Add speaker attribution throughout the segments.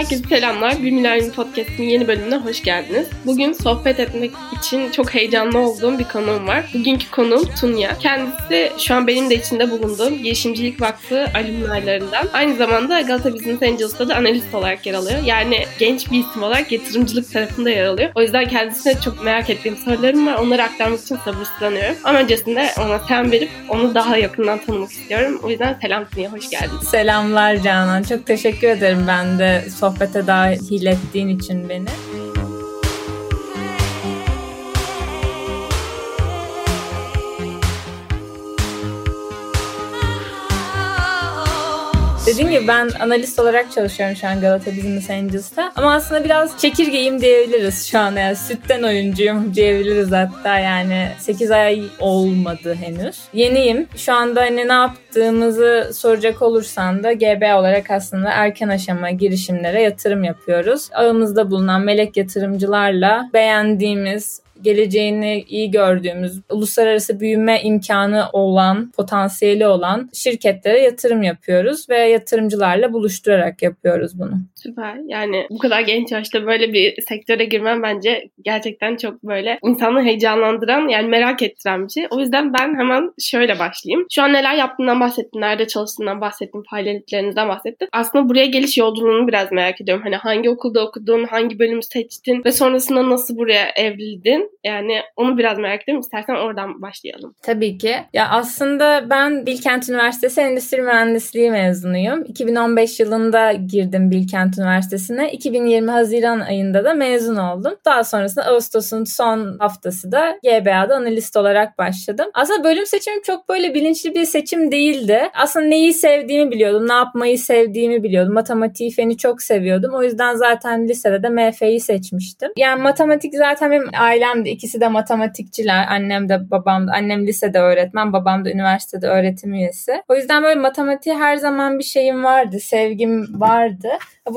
Speaker 1: Herkese selamlar. Bir Milenyum Podcast'in yeni bölümüne hoş geldiniz. Bugün sohbet etmek için çok heyecanlı olduğum bir konuğum var. Bugünkü konuğum Tunya. Kendisi şu an benim de içinde bulunduğum Girişimcilik Vakfı alümnaylarından. Aynı zamanda Galata Business Angels'ta da analist olarak yer alıyor. Yani genç bir isim olarak yatırımcılık tarafında yer alıyor. O yüzden kendisine çok merak ettiğim sorularım var. Onları aktarmak için sabırsızlanıyorum. Ama öncesinde ona selam verip onu daha yakından tanımak istiyorum. O yüzden selam Tunya, hoş geldin.
Speaker 2: Selamlar Canan. Çok teşekkür ederim ben de sohbete dahil ettiğin için beni. Dediğim gibi ben analist olarak çalışıyorum şu an Galata Business Angels'ta. Ama aslında biraz çekirgeyim diyebiliriz şu an. Yani sütten oyuncuyum diyebiliriz hatta yani 8 ay olmadı henüz. Yeniyim. Şu anda hani ne yaptığımızı soracak olursan da GB olarak aslında erken aşama girişimlere yatırım yapıyoruz. Ağımızda bulunan melek yatırımcılarla beğendiğimiz geleceğini iyi gördüğümüz, uluslararası büyüme imkanı olan, potansiyeli olan şirketlere yatırım yapıyoruz ve yatırımcılarla buluşturarak yapıyoruz bunu.
Speaker 1: Süper. Yani bu kadar genç yaşta böyle bir sektöre girmem bence gerçekten çok böyle insanı heyecanlandıran yani merak ettiren bir şey. O yüzden ben hemen şöyle başlayayım. Şu an neler yaptığından bahsettin, nerede çalıştığından bahsettin, faaliyetlerinizden bahsettin. Aslında buraya geliş yolculuğunu biraz merak ediyorum. Hani hangi okulda okudun, hangi bölümü seçtin ve sonrasında nasıl buraya evrildin? Yani onu biraz merak ediyorum. İstersen oradan başlayalım.
Speaker 2: Tabii ki. Ya aslında ben Bilkent Üniversitesi Endüstri Mühendisliği mezunuyum. 2015 yılında girdim Bilkent Üniversitesi'ne. 2020 Haziran ayında da mezun oldum. Daha sonrasında Ağustos'un son haftası da GBA'da analist olarak başladım. Aslında bölüm seçimim çok böyle bilinçli bir seçim değildi. Aslında neyi sevdiğimi biliyordum, ne yapmayı sevdiğimi biliyordum. Matematiği, feni çok seviyordum. O yüzden zaten lisede de MF'yi seçmiştim. Yani matematik zaten benim ailem de ikisi de matematikçiler. Annem de babam da. Annem lisede öğretmen, babam da üniversitede öğretim üyesi. O yüzden böyle matematiğe her zaman bir şeyim vardı, sevgim vardı.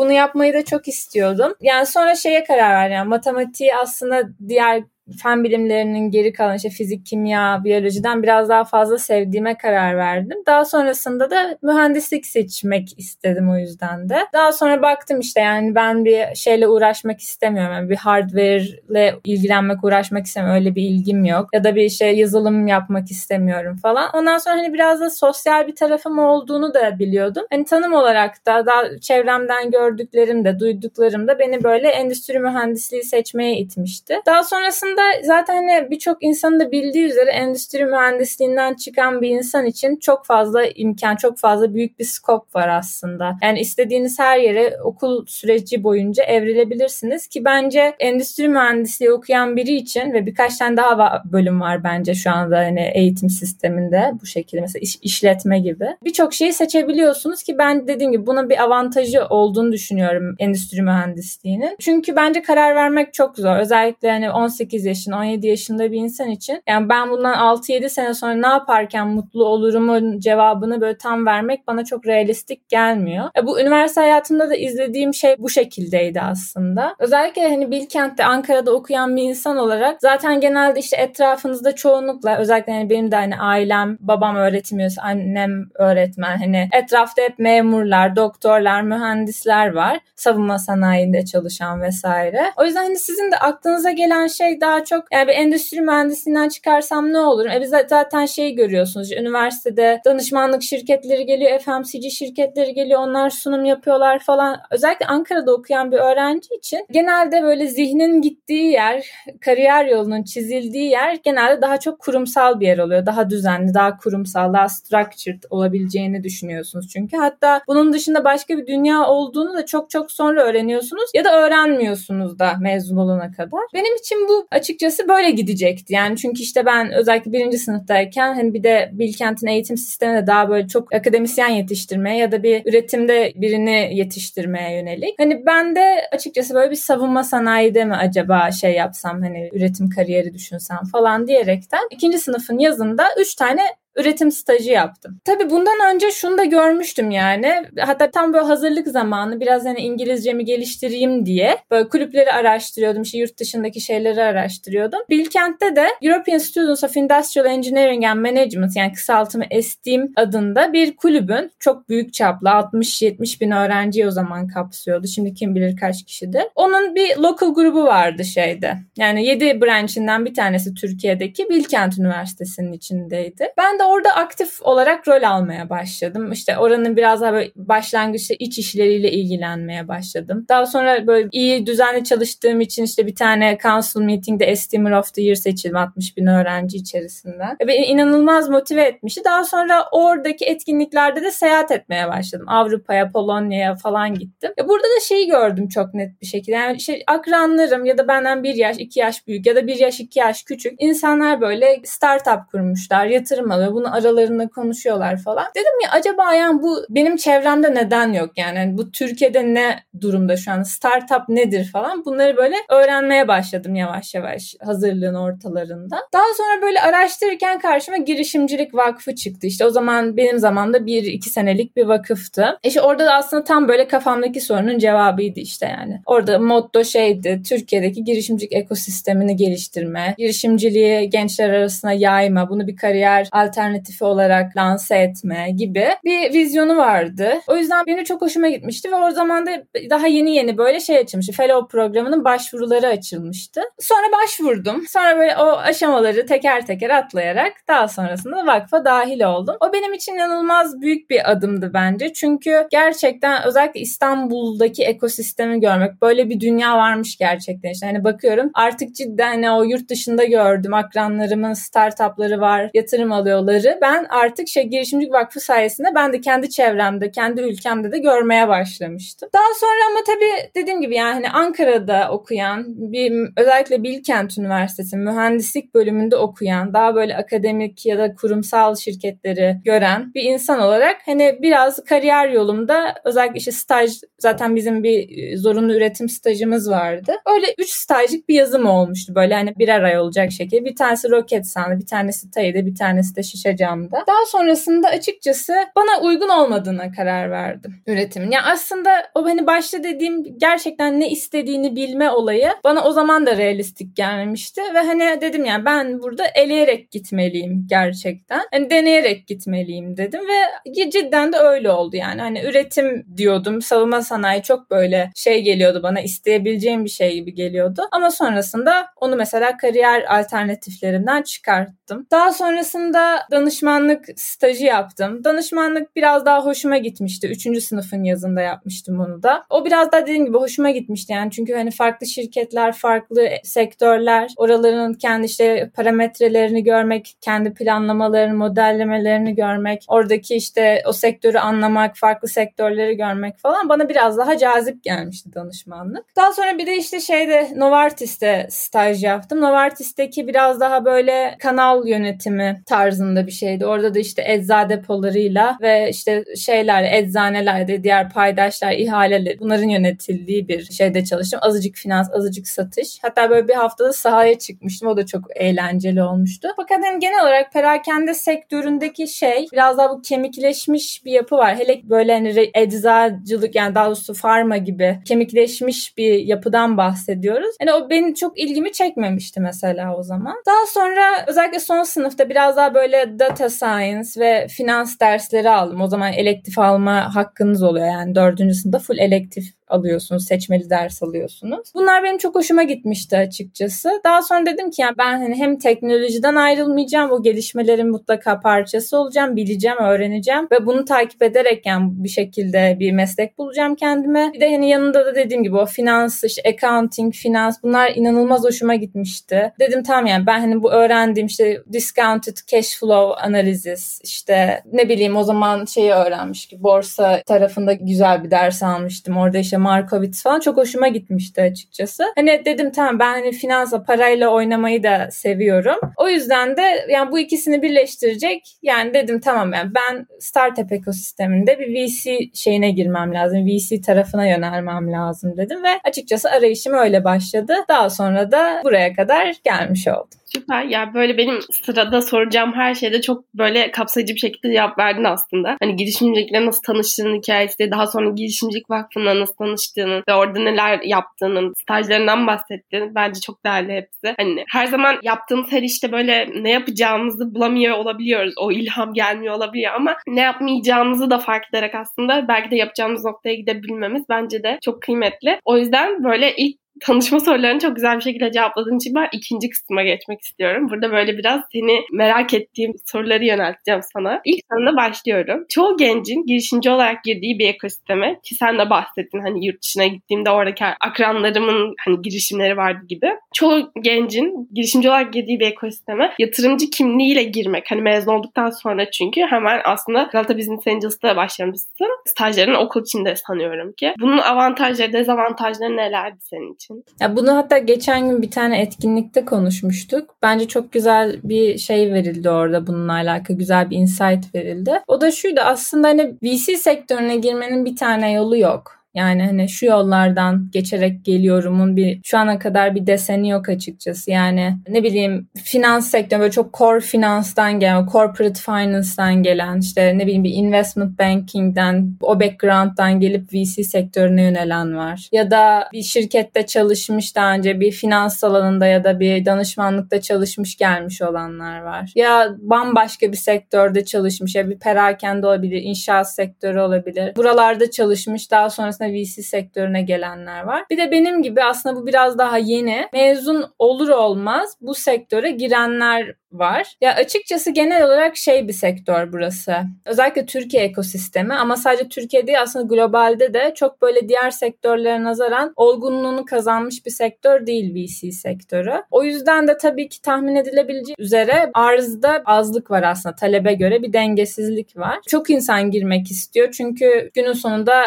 Speaker 2: Bunu yapmayı da çok istiyordum. Yani sonra şeye karar verdim. Yani matematiği aslında diğer fen bilimlerinin geri kalan işte fizik, kimya, biyolojiden biraz daha fazla sevdiğime karar verdim. Daha sonrasında da mühendislik seçmek istedim o yüzden de. Daha sonra baktım işte yani ben bir şeyle uğraşmak istemiyorum. Yani bir hardware'le ilgilenmek, uğraşmak istemiyorum. Öyle bir ilgim yok. Ya da bir şey yazılım yapmak istemiyorum falan. Ondan sonra hani biraz da sosyal bir tarafım olduğunu da biliyordum. Hani tanım olarak da daha çevremden gördüklerim de, duyduklarım da beni böyle endüstri mühendisliği seçmeye itmişti. Daha sonrasında aslında zaten hani birçok insanın da bildiği üzere endüstri mühendisliğinden çıkan bir insan için çok fazla imkan, çok fazla büyük bir skop var aslında. Yani istediğiniz her yere okul süreci boyunca evrilebilirsiniz ki bence endüstri mühendisliği okuyan biri için ve birkaç tane daha bölüm var bence şu anda hani eğitim sisteminde bu şekilde mesela iş, işletme gibi. Birçok şeyi seçebiliyorsunuz ki ben dediğim gibi buna bir avantajı olduğunu düşünüyorum endüstri mühendisliğinin. Çünkü bence karar vermek çok zor. Özellikle hani 18 18 yaşında 17 yaşında bir insan için yani ben bundan 6-7 sene sonra ne yaparken mutlu olurumun cevabını böyle tam vermek bana çok realistik gelmiyor. E bu üniversite hayatımda da izlediğim şey bu şekildeydi aslında. Özellikle hani Bilkent'te Ankara'da okuyan bir insan olarak zaten genelde işte etrafınızda çoğunlukla özellikle hani benim de hani ailem, babam öğretim annem öğretmen hani etrafta hep memurlar, doktorlar, mühendisler var. Savunma sanayinde çalışan vesaire. O yüzden hani sizin de aklınıza gelen şey daha daha çok yani bir endüstri mühendisliğinden çıkarsam ne olur? E biz zaten şey görüyorsunuz. Üniversitede danışmanlık şirketleri geliyor, FMCG şirketleri geliyor. Onlar sunum yapıyorlar falan. Özellikle Ankara'da okuyan bir öğrenci için genelde böyle zihnin gittiği yer, kariyer yolunun çizildiği yer genelde daha çok kurumsal bir yer oluyor. Daha düzenli, daha kurumsal, daha structured olabileceğini düşünüyorsunuz çünkü. Hatta bunun dışında başka bir dünya olduğunu da çok çok sonra öğreniyorsunuz ya da öğrenmiyorsunuz da mezun olana kadar. Benim için bu açıkçası böyle gidecekti. Yani çünkü işte ben özellikle birinci sınıftayken hani bir de Bilkent'in eğitim sisteminde daha böyle çok akademisyen yetiştirmeye ya da bir üretimde birini yetiştirmeye yönelik. Hani ben de açıkçası böyle bir savunma sanayide mi acaba şey yapsam hani üretim kariyeri düşünsem falan diyerekten ikinci sınıfın yazında üç tane üretim stajı yaptım. Tabii bundan önce şunu da görmüştüm yani. Hatta tam böyle hazırlık zamanı biraz hani İngilizcemi geliştireyim diye böyle kulüpleri araştırıyordum. İşte yurt dışındaki şeyleri araştırıyordum. Bilkent'te de European Students of Industrial Engineering and Management yani kısaltımı STEAM adında bir kulübün çok büyük çaplı 60-70 bin öğrenciyi o zaman kapsıyordu. Şimdi kim bilir kaç kişidir. Onun bir local grubu vardı şeyde. Yani 7 branchinden bir tanesi Türkiye'deki Bilkent Üniversitesi'nin içindeydi. Ben de orada aktif olarak rol almaya başladım. İşte oranın biraz daha böyle başlangıçta iç işleriyle ilgilenmeye başladım. Daha sonra böyle iyi düzenli çalıştığım için işte bir tane council meetingde Esteemer of the Year seçildim 60 bin öğrenci içerisinden. Beni inanılmaz motive etmişti. Daha sonra oradaki etkinliklerde de seyahat etmeye başladım. Avrupa'ya, Polonya'ya falan gittim. Ya burada da şeyi gördüm çok net bir şekilde. Yani şey, akranlarım ya da benden bir yaş, iki yaş büyük ya da bir yaş, iki yaş küçük insanlar böyle startup kurmuşlar, yatırım alıyor. Bunu aralarında konuşuyorlar falan. Dedim ya acaba yani bu benim çevremde neden yok? Yani hani bu Türkiye'de ne durumda şu an? Startup nedir falan? Bunları böyle öğrenmeye başladım yavaş yavaş hazırlığın ortalarında. Daha sonra böyle araştırırken karşıma girişimcilik vakfı çıktı. İşte o zaman benim zamanımda bir iki senelik bir vakıftı. İşte orada da aslında tam böyle kafamdaki sorunun cevabıydı işte yani. Orada motto şeydi Türkiye'deki girişimcilik ekosistemini geliştirme, girişimciliği gençler arasına yayma, bunu bir kariyer alternatifi olarak lanse etme gibi bir vizyonu vardı. O yüzden benim çok hoşuma gitmişti ve o zaman da daha yeni yeni böyle şey açılmıştı. Fellow programının başvuruları açılmıştı. Sonra başvurdum. Sonra böyle o aşamaları teker teker atlayarak daha sonrasında vakfa dahil oldum. O benim için inanılmaz büyük bir adımdı bence. Çünkü gerçekten özellikle İstanbul'daki ekosistemi görmek böyle bir dünya varmış gerçekten. İşte hani bakıyorum artık cidden hani o yurt dışında gördüm akranlarımın startupları var, yatırım alıyorları. Ben artık şey girişimcilik vakfı sayesinde ben de kendi çevremde, kendi ülkemde de görmeye başlamıştım. Daha sonra ama tabii dediğim gibi yani hani Ankara'da okuyan bir özellikle Bilkent Üniversitesi mühendislik bölümünde okuyan daha böyle akademik ya da kurumsal şirketleri gören bir insan olarak hani biraz kariyer yolumda özellikle işte staj zaten bizim bir e, zorunlu üretim stajımız vardı. Öyle 3 stajlık bir yazım olmuştu böyle hani birer ay olacak şekilde. Bir tanesi roket sandı, bir tanesi Tayı'da, bir tanesi de şişe camda. Daha sonrasında açıkçası bana uygun olmadığına karar verdim üretimin. Yani aslında o hani başta dediğim gerçekten ne istediğini bilme olayı bana o zaman da realistik gelmemişti ve hani dedim yani ben burada eleyerek gitmeliyim gerçekten. Hani deneyerek gitmeliyim dedim ve cidden de öyle oldu yani. Hani üretim diyordum. Savunma sanayi çok böyle şey geliyordu bana isteyebileceğim bir şey gibi geliyordu. Ama sonrasında onu mesela kariyer alternatiflerinden çıkarttım. Daha sonrasında danışmanlık stajı yaptım. Danışmanlık biraz daha hoşuma gitmişti. Üçüncü sınıfın yazında yapmıştım bunu da. O biraz daha dediğim gibi hoşuma gitmişti yani. Çünkü hani farklı şirketler, farklı sektörler, oraların kendi işte parametrelerini görmek, kendi planlamalarını, modellemelerini görmek, oradaki işte o sektörü anlamak, farklı sektörleri görmek falan bana biraz daha cazip gelmişti danışmanlık. Daha sonra bir de işte şeyde Novartis'te staj yaptım. Novartis'teki biraz daha böyle kanal yönetimi tarzında bir şeydi. Orada da işte ecza depolarıyla ve işte şeyler, eczanelerde diğer paydaşlar, ihaleler bunların yönetildiği bir şeyde çalıştım. Azıcık finans, azıcık satış. Hatta böyle bir haftada sahaya çıkmıştım. O da çok eğlenceli olmuştu. Fakat yani genel olarak perakende sektöründeki şey biraz daha bu kemikleşmiş bir yapı var. Hele böyle hani eczacılık yani daha doğrusu farma gibi kemikleşmiş bir yapıdan bahsediyoruz. Yani o benim çok ilgimi çekmemişti mesela o zaman. Daha sonra özellikle son sınıfta biraz daha böyle data science ve finans dersleri aldım. O zaman elektif alma hakkınız oluyor yani dördüncü sınıfta full elektif alıyorsunuz, seçmeli ders alıyorsunuz. Bunlar benim çok hoşuma gitmişti açıkçası. Daha sonra dedim ki yani ben hani hem teknolojiden ayrılmayacağım, o gelişmelerin mutlaka parçası olacağım, bileceğim, öğreneceğim ve bunu takip ederek yani bir şekilde bir meslek bulacağım kendime. Bir de hani yanında da dediğim gibi o finans, işte accounting, finans bunlar inanılmaz hoşuma gitmişti. Dedim tamam yani ben hani bu öğrendiğim işte discounted cash flow analizis işte ne bileyim o zaman şeyi öğrenmiş ki borsa tarafında güzel bir ders almıştım. Orada işte Markowitz falan çok hoşuma gitmişti açıkçası. Hani dedim tamam ben hani finansla parayla oynamayı da seviyorum. O yüzden de yani bu ikisini birleştirecek yani dedim tamam yani ben startup ekosisteminde bir VC şeyine girmem lazım. VC tarafına yönelmem lazım dedim ve açıkçası arayışım öyle başladı. Daha sonra da buraya kadar gelmiş oldum.
Speaker 1: Süper. Ya böyle benim sırada soracağım her şeyde çok böyle kapsayıcı bir şekilde cevap verdin aslında. Hani girişimcilikle nasıl tanıştığın hikayesi, daha sonra girişimcilik vakfına nasıl tanıştığını ve orada neler yaptığının, stajlarından bahsettin. Bence çok değerli hepsi. Hani her zaman yaptığımız her işte böyle ne yapacağımızı bulamıyor olabiliyoruz. O ilham gelmiyor olabiliyor ama ne yapmayacağımızı da fark ederek aslında belki de yapacağımız noktaya gidebilmemiz bence de çok kıymetli. O yüzden böyle ilk tanışma sorularını çok güzel bir şekilde cevapladığın için ben ikinci kısma geçmek istiyorum. Burada böyle biraz seni merak ettiğim soruları yönelteceğim sana. İlk soruna başlıyorum. Çoğu gencin girişimci olarak girdiği bir ekosisteme ki sen de bahsettin hani yurt dışına gittiğimde oradaki akranlarımın hani girişimleri vardı gibi. Çoğu gencin girişimci olarak girdiği bir ekosisteme yatırımcı kimliğiyle girmek. Hani mezun olduktan sonra çünkü hemen aslında Galata Business Angels'ta başlamışsın. Stajların okul içinde sanıyorum ki. Bunun avantajları, dezavantajları nelerdi senin için? İçin.
Speaker 2: Ya bunu hatta geçen gün bir tane etkinlikte konuşmuştuk. Bence çok güzel bir şey verildi orada bununla alakalı. Güzel bir insight verildi. O da şuydu aslında hani VC sektörüne girmenin bir tane yolu yok. Yani hani şu yollardan geçerek geliyorumun bir şu ana kadar bir deseni yok açıkçası. Yani ne bileyim finans sektörü böyle çok core finanstan gelen, corporate finance'dan gelen işte ne bileyim bir investment banking'den o background'dan gelip VC sektörüne yönelen var. Ya da bir şirkette çalışmış daha önce bir finans alanında ya da bir danışmanlıkta çalışmış gelmiş olanlar var. Ya bambaşka bir sektörde çalışmış ya bir perakende olabilir, inşaat sektörü olabilir. Buralarda çalışmış daha sonrasında sonrasında VC sektörüne gelenler var. Bir de benim gibi aslında bu biraz daha yeni. Mezun olur olmaz bu sektöre girenler var. Ya açıkçası genel olarak şey bir sektör burası. Özellikle Türkiye ekosistemi ama sadece Türkiye değil aslında globalde de çok böyle diğer sektörlere nazaran olgunluğunu kazanmış bir sektör değil VC sektörü. O yüzden de tabii ki tahmin edilebileceği üzere arzda azlık var aslında talebe göre bir dengesizlik var. Çok insan girmek istiyor çünkü günün sonunda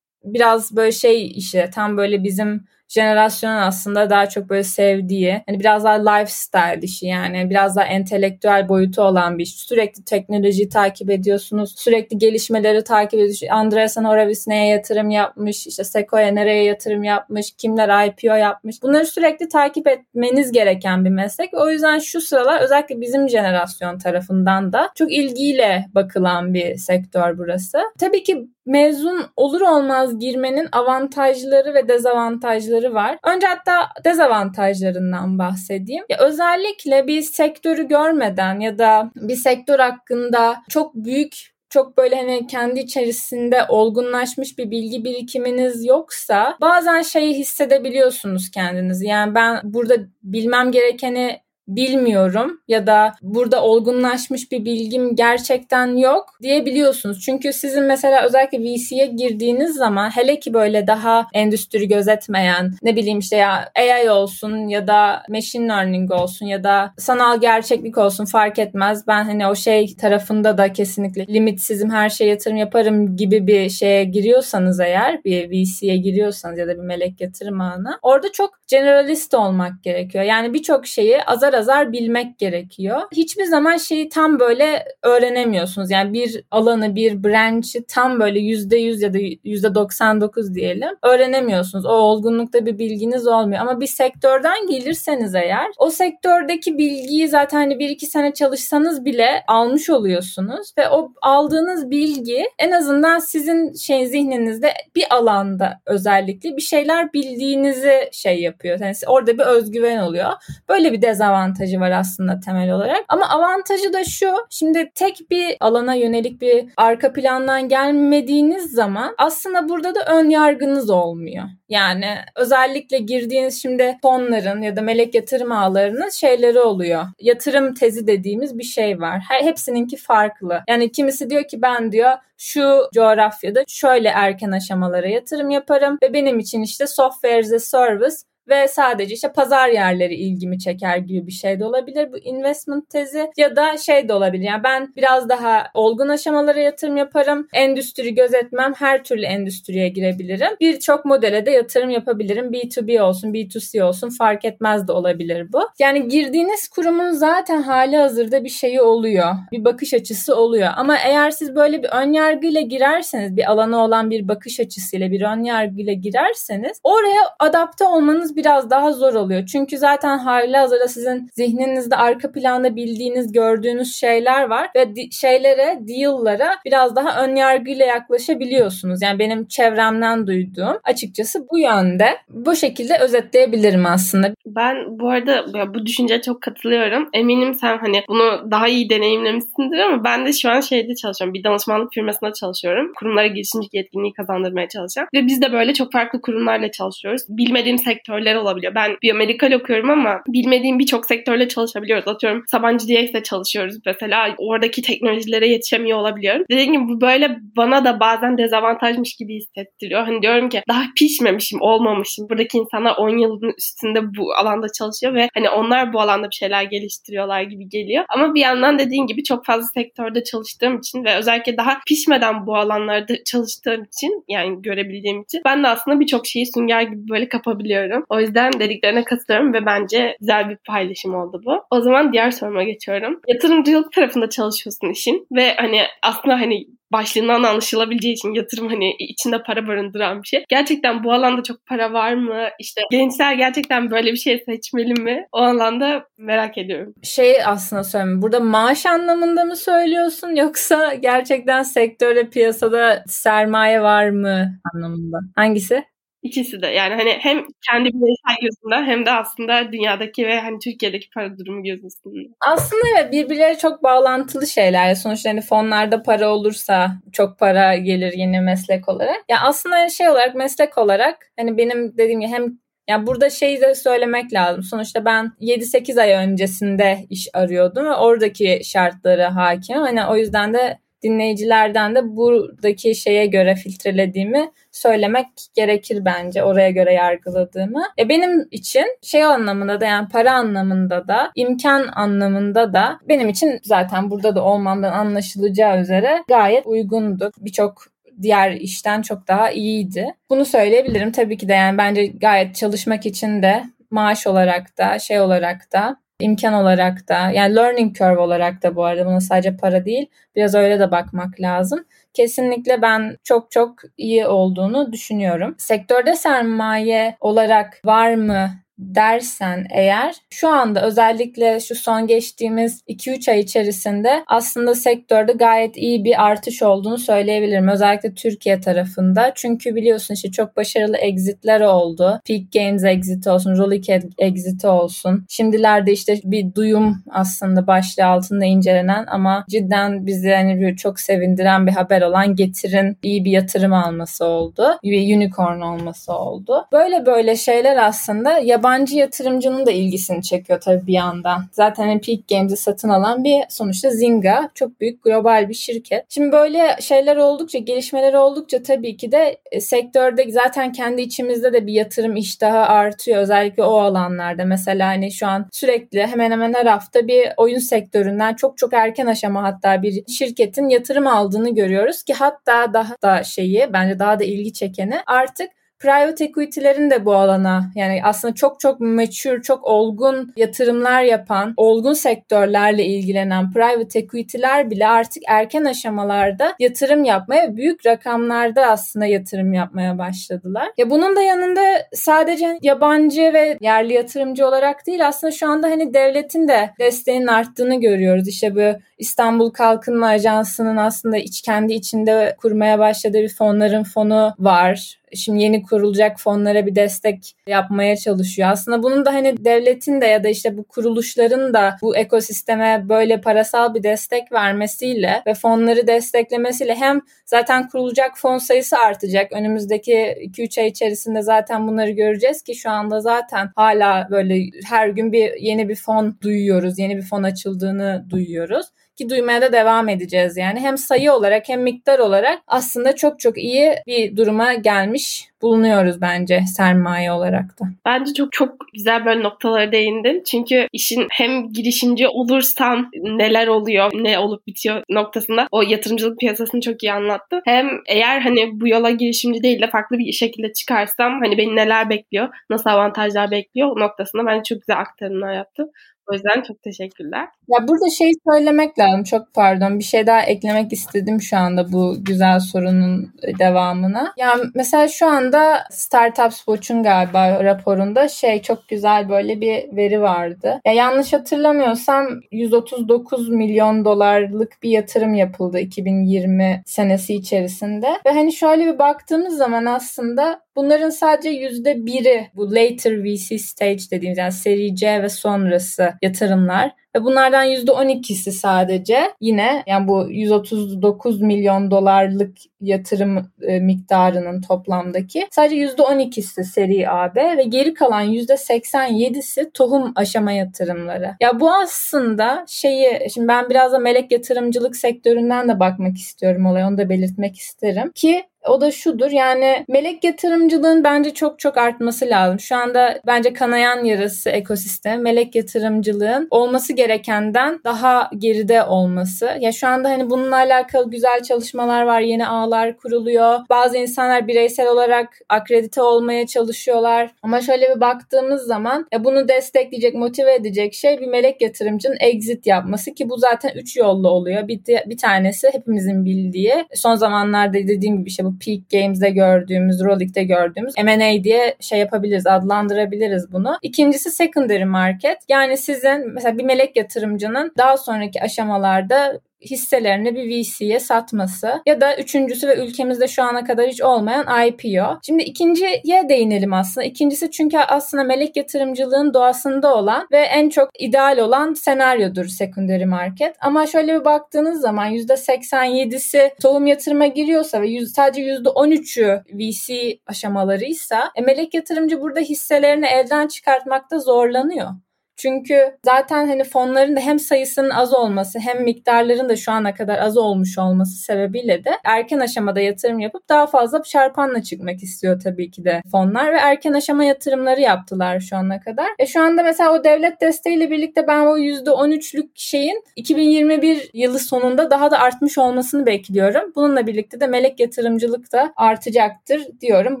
Speaker 2: biraz böyle şey işte tam böyle bizim jenerasyonun aslında daha çok böyle sevdiği hani biraz daha lifestyle işi yani biraz daha entelektüel boyutu olan bir iş. Sürekli teknolojiyi takip ediyorsunuz. Sürekli gelişmeleri takip ediyorsunuz. Andreessen Horowitz neye yatırım yapmış? işte Sequoia nereye yatırım yapmış? Kimler IPO yapmış? Bunları sürekli takip etmeniz gereken bir meslek. O yüzden şu sıralar özellikle bizim jenerasyon tarafından da çok ilgiyle bakılan bir sektör burası. Tabii ki mezun olur olmaz girmenin avantajları ve dezavantajları var. Önce hatta dezavantajlarından bahsedeyim. Ya özellikle bir sektörü görmeden ya da bir sektör hakkında çok büyük çok böyle hani kendi içerisinde olgunlaşmış bir bilgi birikiminiz yoksa bazen şeyi hissedebiliyorsunuz kendinizi. Yani ben burada bilmem gerekeni bilmiyorum ya da burada olgunlaşmış bir bilgim gerçekten yok diyebiliyorsunuz. Çünkü sizin mesela özellikle VC'ye girdiğiniz zaman hele ki böyle daha endüstri gözetmeyen ne bileyim işte ya AI olsun ya da machine learning olsun ya da sanal gerçeklik olsun fark etmez. Ben hani o şey tarafında da kesinlikle limitsizim her şeye yatırım yaparım gibi bir şeye giriyorsanız eğer bir VC'ye giriyorsanız ya da bir melek yatırım ağına orada çok generalist olmak gerekiyor. Yani birçok şeyi azar azar bilmek gerekiyor. Hiçbir zaman şeyi tam böyle öğrenemiyorsunuz. Yani bir alanı, bir branch'i tam böyle %100 ya da %99 diyelim öğrenemiyorsunuz. O olgunlukta bir bilginiz olmuyor. Ama bir sektörden gelirseniz eğer o sektördeki bilgiyi zaten hani bir iki sene çalışsanız bile almış oluyorsunuz ve o aldığınız bilgi en azından sizin şey zihninizde bir alanda özellikle bir şeyler bildiğinizi şey yapıyor. Yani orada bir özgüven oluyor. Böyle bir dezavantajı var aslında temel olarak. Ama avantajı da şu. Şimdi tek bir alana yönelik bir arka plandan gelmediğiniz zaman aslında burada da ön yargınız olmuyor. Yani özellikle girdiğiniz şimdi fonların ya da melek yatırım ağlarının şeyleri oluyor. Yatırım tezi dediğimiz bir şey var. Her, hepsininki farklı. Yani kimisi diyor ki ben diyor şu coğrafyada şöyle erken aşamalara yatırım yaparım ve benim için işte software as a service ve sadece işte pazar yerleri ilgimi çeker gibi bir şey de olabilir bu investment tezi ya da şey de olabilir. Yani ben biraz daha olgun aşamalara yatırım yaparım. Endüstri gözetmem. Her türlü endüstriye girebilirim. Birçok modele de yatırım yapabilirim. B2B olsun, B2C olsun fark etmez de olabilir bu. Yani girdiğiniz kurumun zaten hali hazırda bir şeyi oluyor. Bir bakış açısı oluyor. Ama eğer siz böyle bir ön yargıyla girerseniz, bir alana olan bir bakış açısıyla bir ön yargıyla girerseniz oraya adapte olmanız biraz daha zor oluyor. Çünkü zaten hali hazırda sizin zihninizde arka planda bildiğiniz, gördüğünüz şeyler var ve di- şeylere, deal'lara biraz daha ön yargıyla yaklaşabiliyorsunuz. Yani benim çevremden duyduğum açıkçası bu yönde. Bu şekilde özetleyebilirim aslında.
Speaker 1: Ben bu arada bu düşünceye çok katılıyorum. Eminim sen hani bunu daha iyi deneyimlemişsindir ama ben de şu an şeyde çalışıyorum. Bir danışmanlık firmasında çalışıyorum. Kurumlara girişimcilik yetkinliği kazandırmaya çalışan. Ve biz de böyle çok farklı kurumlarla çalışıyoruz. Bilmediğim sektörler olabiliyor. Ben biyomedikal okuyorum ama bilmediğim birçok sektörle çalışabiliyoruz. Atıyorum Sabancı DX'de çalışıyoruz mesela. Oradaki teknolojilere yetişemiyor olabiliyorum. Dediğim gibi bu böyle bana da bazen dezavantajmış gibi hissettiriyor. Hani diyorum ki daha pişmemişim, olmamışım. Buradaki insanlar 10 yılın üstünde bu alanda çalışıyor ve hani onlar bu alanda bir şeyler geliştiriyorlar gibi geliyor. Ama bir yandan dediğin gibi çok fazla sektörde çalıştığım için ve özellikle daha pişmeden bu alanlarda çalıştığım için yani görebildiğim için ben de aslında birçok şeyi sünger gibi böyle kapabiliyorum. O yüzden dediklerine katılıyorum ve bence güzel bir paylaşım oldu bu. O zaman diğer soruma geçiyorum. Yatırımcılık tarafında çalışıyorsun işin ve hani aslında hani başlığından anlaşılabileceği için yatırım hani içinde para barındıran bir şey. Gerçekten bu alanda çok para var mı? İşte gençler gerçekten böyle bir şey seçmeli mi? O alanda merak ediyorum.
Speaker 2: Şey aslında söyleyeyim. Burada maaş anlamında mı söylüyorsun yoksa gerçekten sektörde piyasada sermaye var mı anlamında? Hangisi?
Speaker 1: İkisi de yani hani hem kendi bireysel gözünden hem de aslında dünyadaki ve hani Türkiye'deki para durumu gözünden.
Speaker 2: Aslında evet birbirleri çok bağlantılı şeyler. Sonuçta hani fonlarda para olursa çok para gelir yeni meslek olarak. Ya aslında şey olarak meslek olarak hani benim dediğim gibi hem ya burada şeyi de söylemek lazım. Sonuçta ben 7-8 ay öncesinde iş arıyordum ve oradaki şartlara hakim. Hani o yüzden de dinleyicilerden de buradaki şeye göre filtrelediğimi söylemek gerekir bence. Oraya göre yargıladığımı. E benim için şey anlamında da yani para anlamında da imkan anlamında da benim için zaten burada da olmamdan anlaşılacağı üzere gayet uygundu. Birçok diğer işten çok daha iyiydi. Bunu söyleyebilirim. Tabii ki de yani bence gayet çalışmak için de maaş olarak da şey olarak da imkan olarak da yani learning curve olarak da bu arada buna sadece para değil biraz öyle de bakmak lazım. Kesinlikle ben çok çok iyi olduğunu düşünüyorum. Sektörde sermaye olarak var mı dersen eğer şu anda özellikle şu son geçtiğimiz 2-3 ay içerisinde aslında sektörde gayet iyi bir artış olduğunu söyleyebilirim. Özellikle Türkiye tarafında. Çünkü biliyorsun işte çok başarılı exitler oldu. Peak Games exit olsun, Rolik exit olsun. Şimdilerde işte bir duyum aslında başlığı altında incelenen ama cidden bizi hani çok sevindiren bir haber olan Getir'in iyi bir yatırım alması oldu. Bir unicorn olması oldu. Böyle böyle şeyler aslında yabancı yabancı yatırımcının da ilgisini çekiyor tabii bir yandan. Zaten hani Peak Games'i satın alan bir sonuçta Zynga çok büyük global bir şirket. Şimdi böyle şeyler oldukça, gelişmeler oldukça tabii ki de e, sektörde zaten kendi içimizde de bir yatırım iştahı artıyor. Özellikle o alanlarda. Mesela hani şu an sürekli hemen hemen her hafta bir oyun sektöründen çok çok erken aşama hatta bir şirketin yatırım aldığını görüyoruz ki hatta daha da şeyi bence daha da ilgi çekeni artık private equity'lerin de bu alana yani aslında çok çok mature, çok olgun yatırımlar yapan, olgun sektörlerle ilgilenen private equity'ler bile artık erken aşamalarda yatırım yapmaya büyük rakamlarda aslında yatırım yapmaya başladılar. Ya bunun da yanında sadece yabancı ve yerli yatırımcı olarak değil aslında şu anda hani devletin de desteğinin arttığını görüyoruz. İşte bu İstanbul Kalkınma Ajansı'nın aslında iç kendi içinde kurmaya başladığı bir fonların fonu var şimdi yeni kurulacak fonlara bir destek yapmaya çalışıyor. Aslında bunun da hani devletin de ya da işte bu kuruluşların da bu ekosisteme böyle parasal bir destek vermesiyle ve fonları desteklemesiyle hem zaten kurulacak fon sayısı artacak. Önümüzdeki 2-3 ay içerisinde zaten bunları göreceğiz ki şu anda zaten hala böyle her gün bir yeni bir fon duyuyoruz. Yeni bir fon açıldığını duyuyoruz ki duymaya da devam edeceğiz yani. Hem sayı olarak hem miktar olarak aslında çok çok iyi bir duruma gelmiş bulunuyoruz bence sermaye olarak da.
Speaker 1: Bence çok çok güzel böyle noktalara değindin. Çünkü işin hem girişimci olursan neler oluyor, ne olup bitiyor noktasında o yatırımcılık piyasasını çok iyi anlattı. Hem eğer hani bu yola girişimci değil de farklı bir şekilde çıkarsam hani beni neler bekliyor, nasıl avantajlar bekliyor noktasında bence çok güzel aktarımlar yaptı. O yüzden çok teşekkürler.
Speaker 2: Ya burada şey söylemek lazım. Çok pardon. Bir şey daha eklemek istedim şu anda bu güzel sorunun devamına. Yani mesela şu anda Startups Watch'un galiba raporunda şey çok güzel böyle bir veri vardı. Ya yanlış hatırlamıyorsam 139 milyon dolarlık bir yatırım yapıldı 2020 senesi içerisinde. Ve hani şöyle bir baktığımız zaman aslında bunların sadece yüzde biri bu later VC stage dediğimiz yani seri C ve sonrası yatırımlar ve bunlardan %12'si sadece yine yani bu 139 milyon dolarlık yatırım e, miktarının toplamdaki sadece %12'si seri AB ve geri kalan %87'si tohum aşama yatırımları. Ya bu aslında şeyi şimdi ben biraz da melek yatırımcılık sektöründen de bakmak istiyorum olaya onu da belirtmek isterim ki o da şudur yani melek yatırımcılığın bence çok çok artması lazım. Şu anda bence kanayan yarası ekosistem melek yatırımcılığın olması gerekenden daha geride olması. Ya şu anda hani bununla alakalı güzel çalışmalar var. Yeni ağlar kuruluyor. Bazı insanlar bireysel olarak akredite olmaya çalışıyorlar. Ama şöyle bir baktığımız zaman ya bunu destekleyecek, motive edecek şey bir melek yatırımcının exit yapması ki bu zaten üç yollu oluyor. Bir, bir tanesi hepimizin bildiği son zamanlarda dediğim gibi şey bu Peak Games'de gördüğümüz, Rolik'te gördüğümüz M&A diye şey yapabiliriz, adlandırabiliriz bunu. İkincisi secondary market. Yani sizin mesela bir melek yatırımcının daha sonraki aşamalarda hisselerini bir VC'ye satması ya da üçüncüsü ve ülkemizde şu ana kadar hiç olmayan IPO. Şimdi ikinciye değinelim aslında. İkincisi çünkü aslında melek yatırımcılığın doğasında olan ve en çok ideal olan senaryodur secondary market. Ama şöyle bir baktığınız zaman %87'si tohum yatırıma giriyorsa ve yüz, sadece %13'ü VC aşamalarıysa e, melek yatırımcı burada hisselerini elden çıkartmakta zorlanıyor. Çünkü zaten hani fonların da hem sayısının az olması hem miktarların da şu ana kadar az olmuş olması sebebiyle de erken aşamada yatırım yapıp daha fazla çarpanla çıkmak istiyor tabii ki de fonlar ve erken aşama yatırımları yaptılar şu ana kadar. E şu anda mesela o devlet desteğiyle birlikte ben o %13'lük şeyin 2021 yılı sonunda daha da artmış olmasını bekliyorum. Bununla birlikte de melek yatırımcılık da artacaktır diyorum.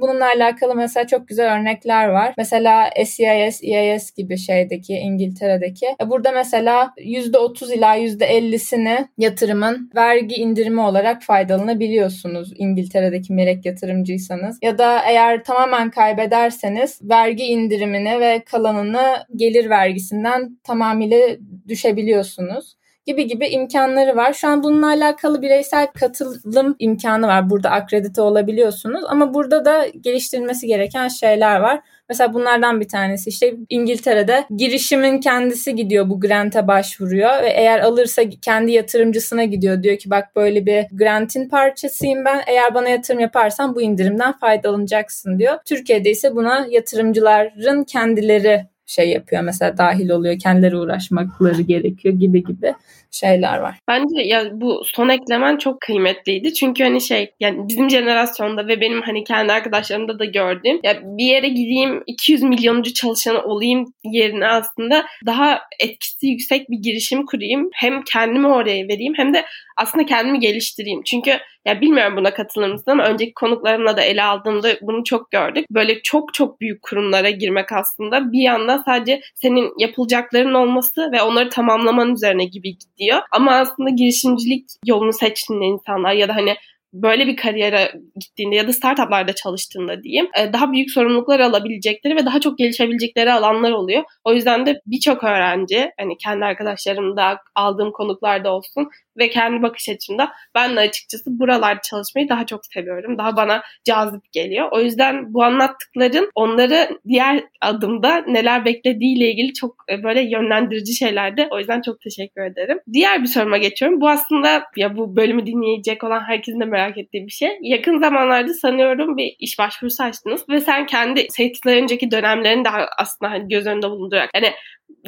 Speaker 2: Bununla alakalı mesela çok güzel örnekler var. Mesela SEIS, EIS gibi şeydeki İngiltere'deki. E, burada mesela %30 ila %50'sini yatırımın vergi indirimi olarak faydalanabiliyorsunuz İngiltere'deki melek yatırımcıysanız. Ya da eğer tamamen kaybederseniz vergi indirimini ve kalanını gelir vergisinden tamamıyla düşebiliyorsunuz gibi gibi imkanları var. Şu an bununla alakalı bireysel katılım imkanı var. Burada akredite olabiliyorsunuz ama burada da geliştirilmesi gereken şeyler var. Mesela bunlardan bir tanesi işte İngiltere'de girişimin kendisi gidiyor bu grant'a başvuruyor ve eğer alırsa kendi yatırımcısına gidiyor. Diyor ki bak böyle bir grant'in parçasıyım ben. Eğer bana yatırım yaparsan bu indirimden faydalanacaksın diyor. Türkiye'de ise buna yatırımcıların kendileri şey yapıyor mesela dahil oluyor kendileri uğraşmakları gerekiyor gibi gibi şeyler var.
Speaker 1: Bence ya bu son eklemen çok kıymetliydi. Çünkü hani şey yani bizim jenerasyonda ve benim hani kendi arkadaşlarımda da gördüğüm ya bir yere gideyim 200 milyoncu çalışanı olayım yerine aslında daha etkisi yüksek bir girişim kurayım. Hem kendimi oraya vereyim hem de aslında kendimi geliştireyim. Çünkü ya bilmiyorum buna katılır mısın ama önceki konuklarımla da ele aldığımda bunu çok gördük. Böyle çok çok büyük kurumlara girmek aslında bir yandan sadece senin yapılacakların olması ve onları tamamlaman üzerine gibi gidiyor. Ama aslında girişimcilik yolunu seçtiğinde insanlar ya da hani böyle bir kariyere gittiğinde ya da startuplarda çalıştığında diyeyim e, daha büyük sorumluluklar alabilecekleri ve daha çok gelişebilecekleri alanlar oluyor. O yüzden de birçok öğrenci hani kendi arkadaşlarımda aldığım konuklarda olsun ve kendi bakış açımda ben de açıkçası buralarda çalışmayı daha çok seviyorum. Daha bana cazip geliyor. O yüzden bu anlattıkların onları diğer adımda neler beklediğiyle ilgili çok e, böyle yönlendirici şeylerdi. O yüzden çok teşekkür ederim. Diğer bir soruma geçiyorum. Bu aslında ya bu bölümü dinleyecek olan herkesin de merak ettiği bir şey. Yakın zamanlarda sanıyorum bir iş başvurusu açtınız ve sen kendi seçtiğin önceki dönemlerini de aslında hani göz önünde bulundurarak yani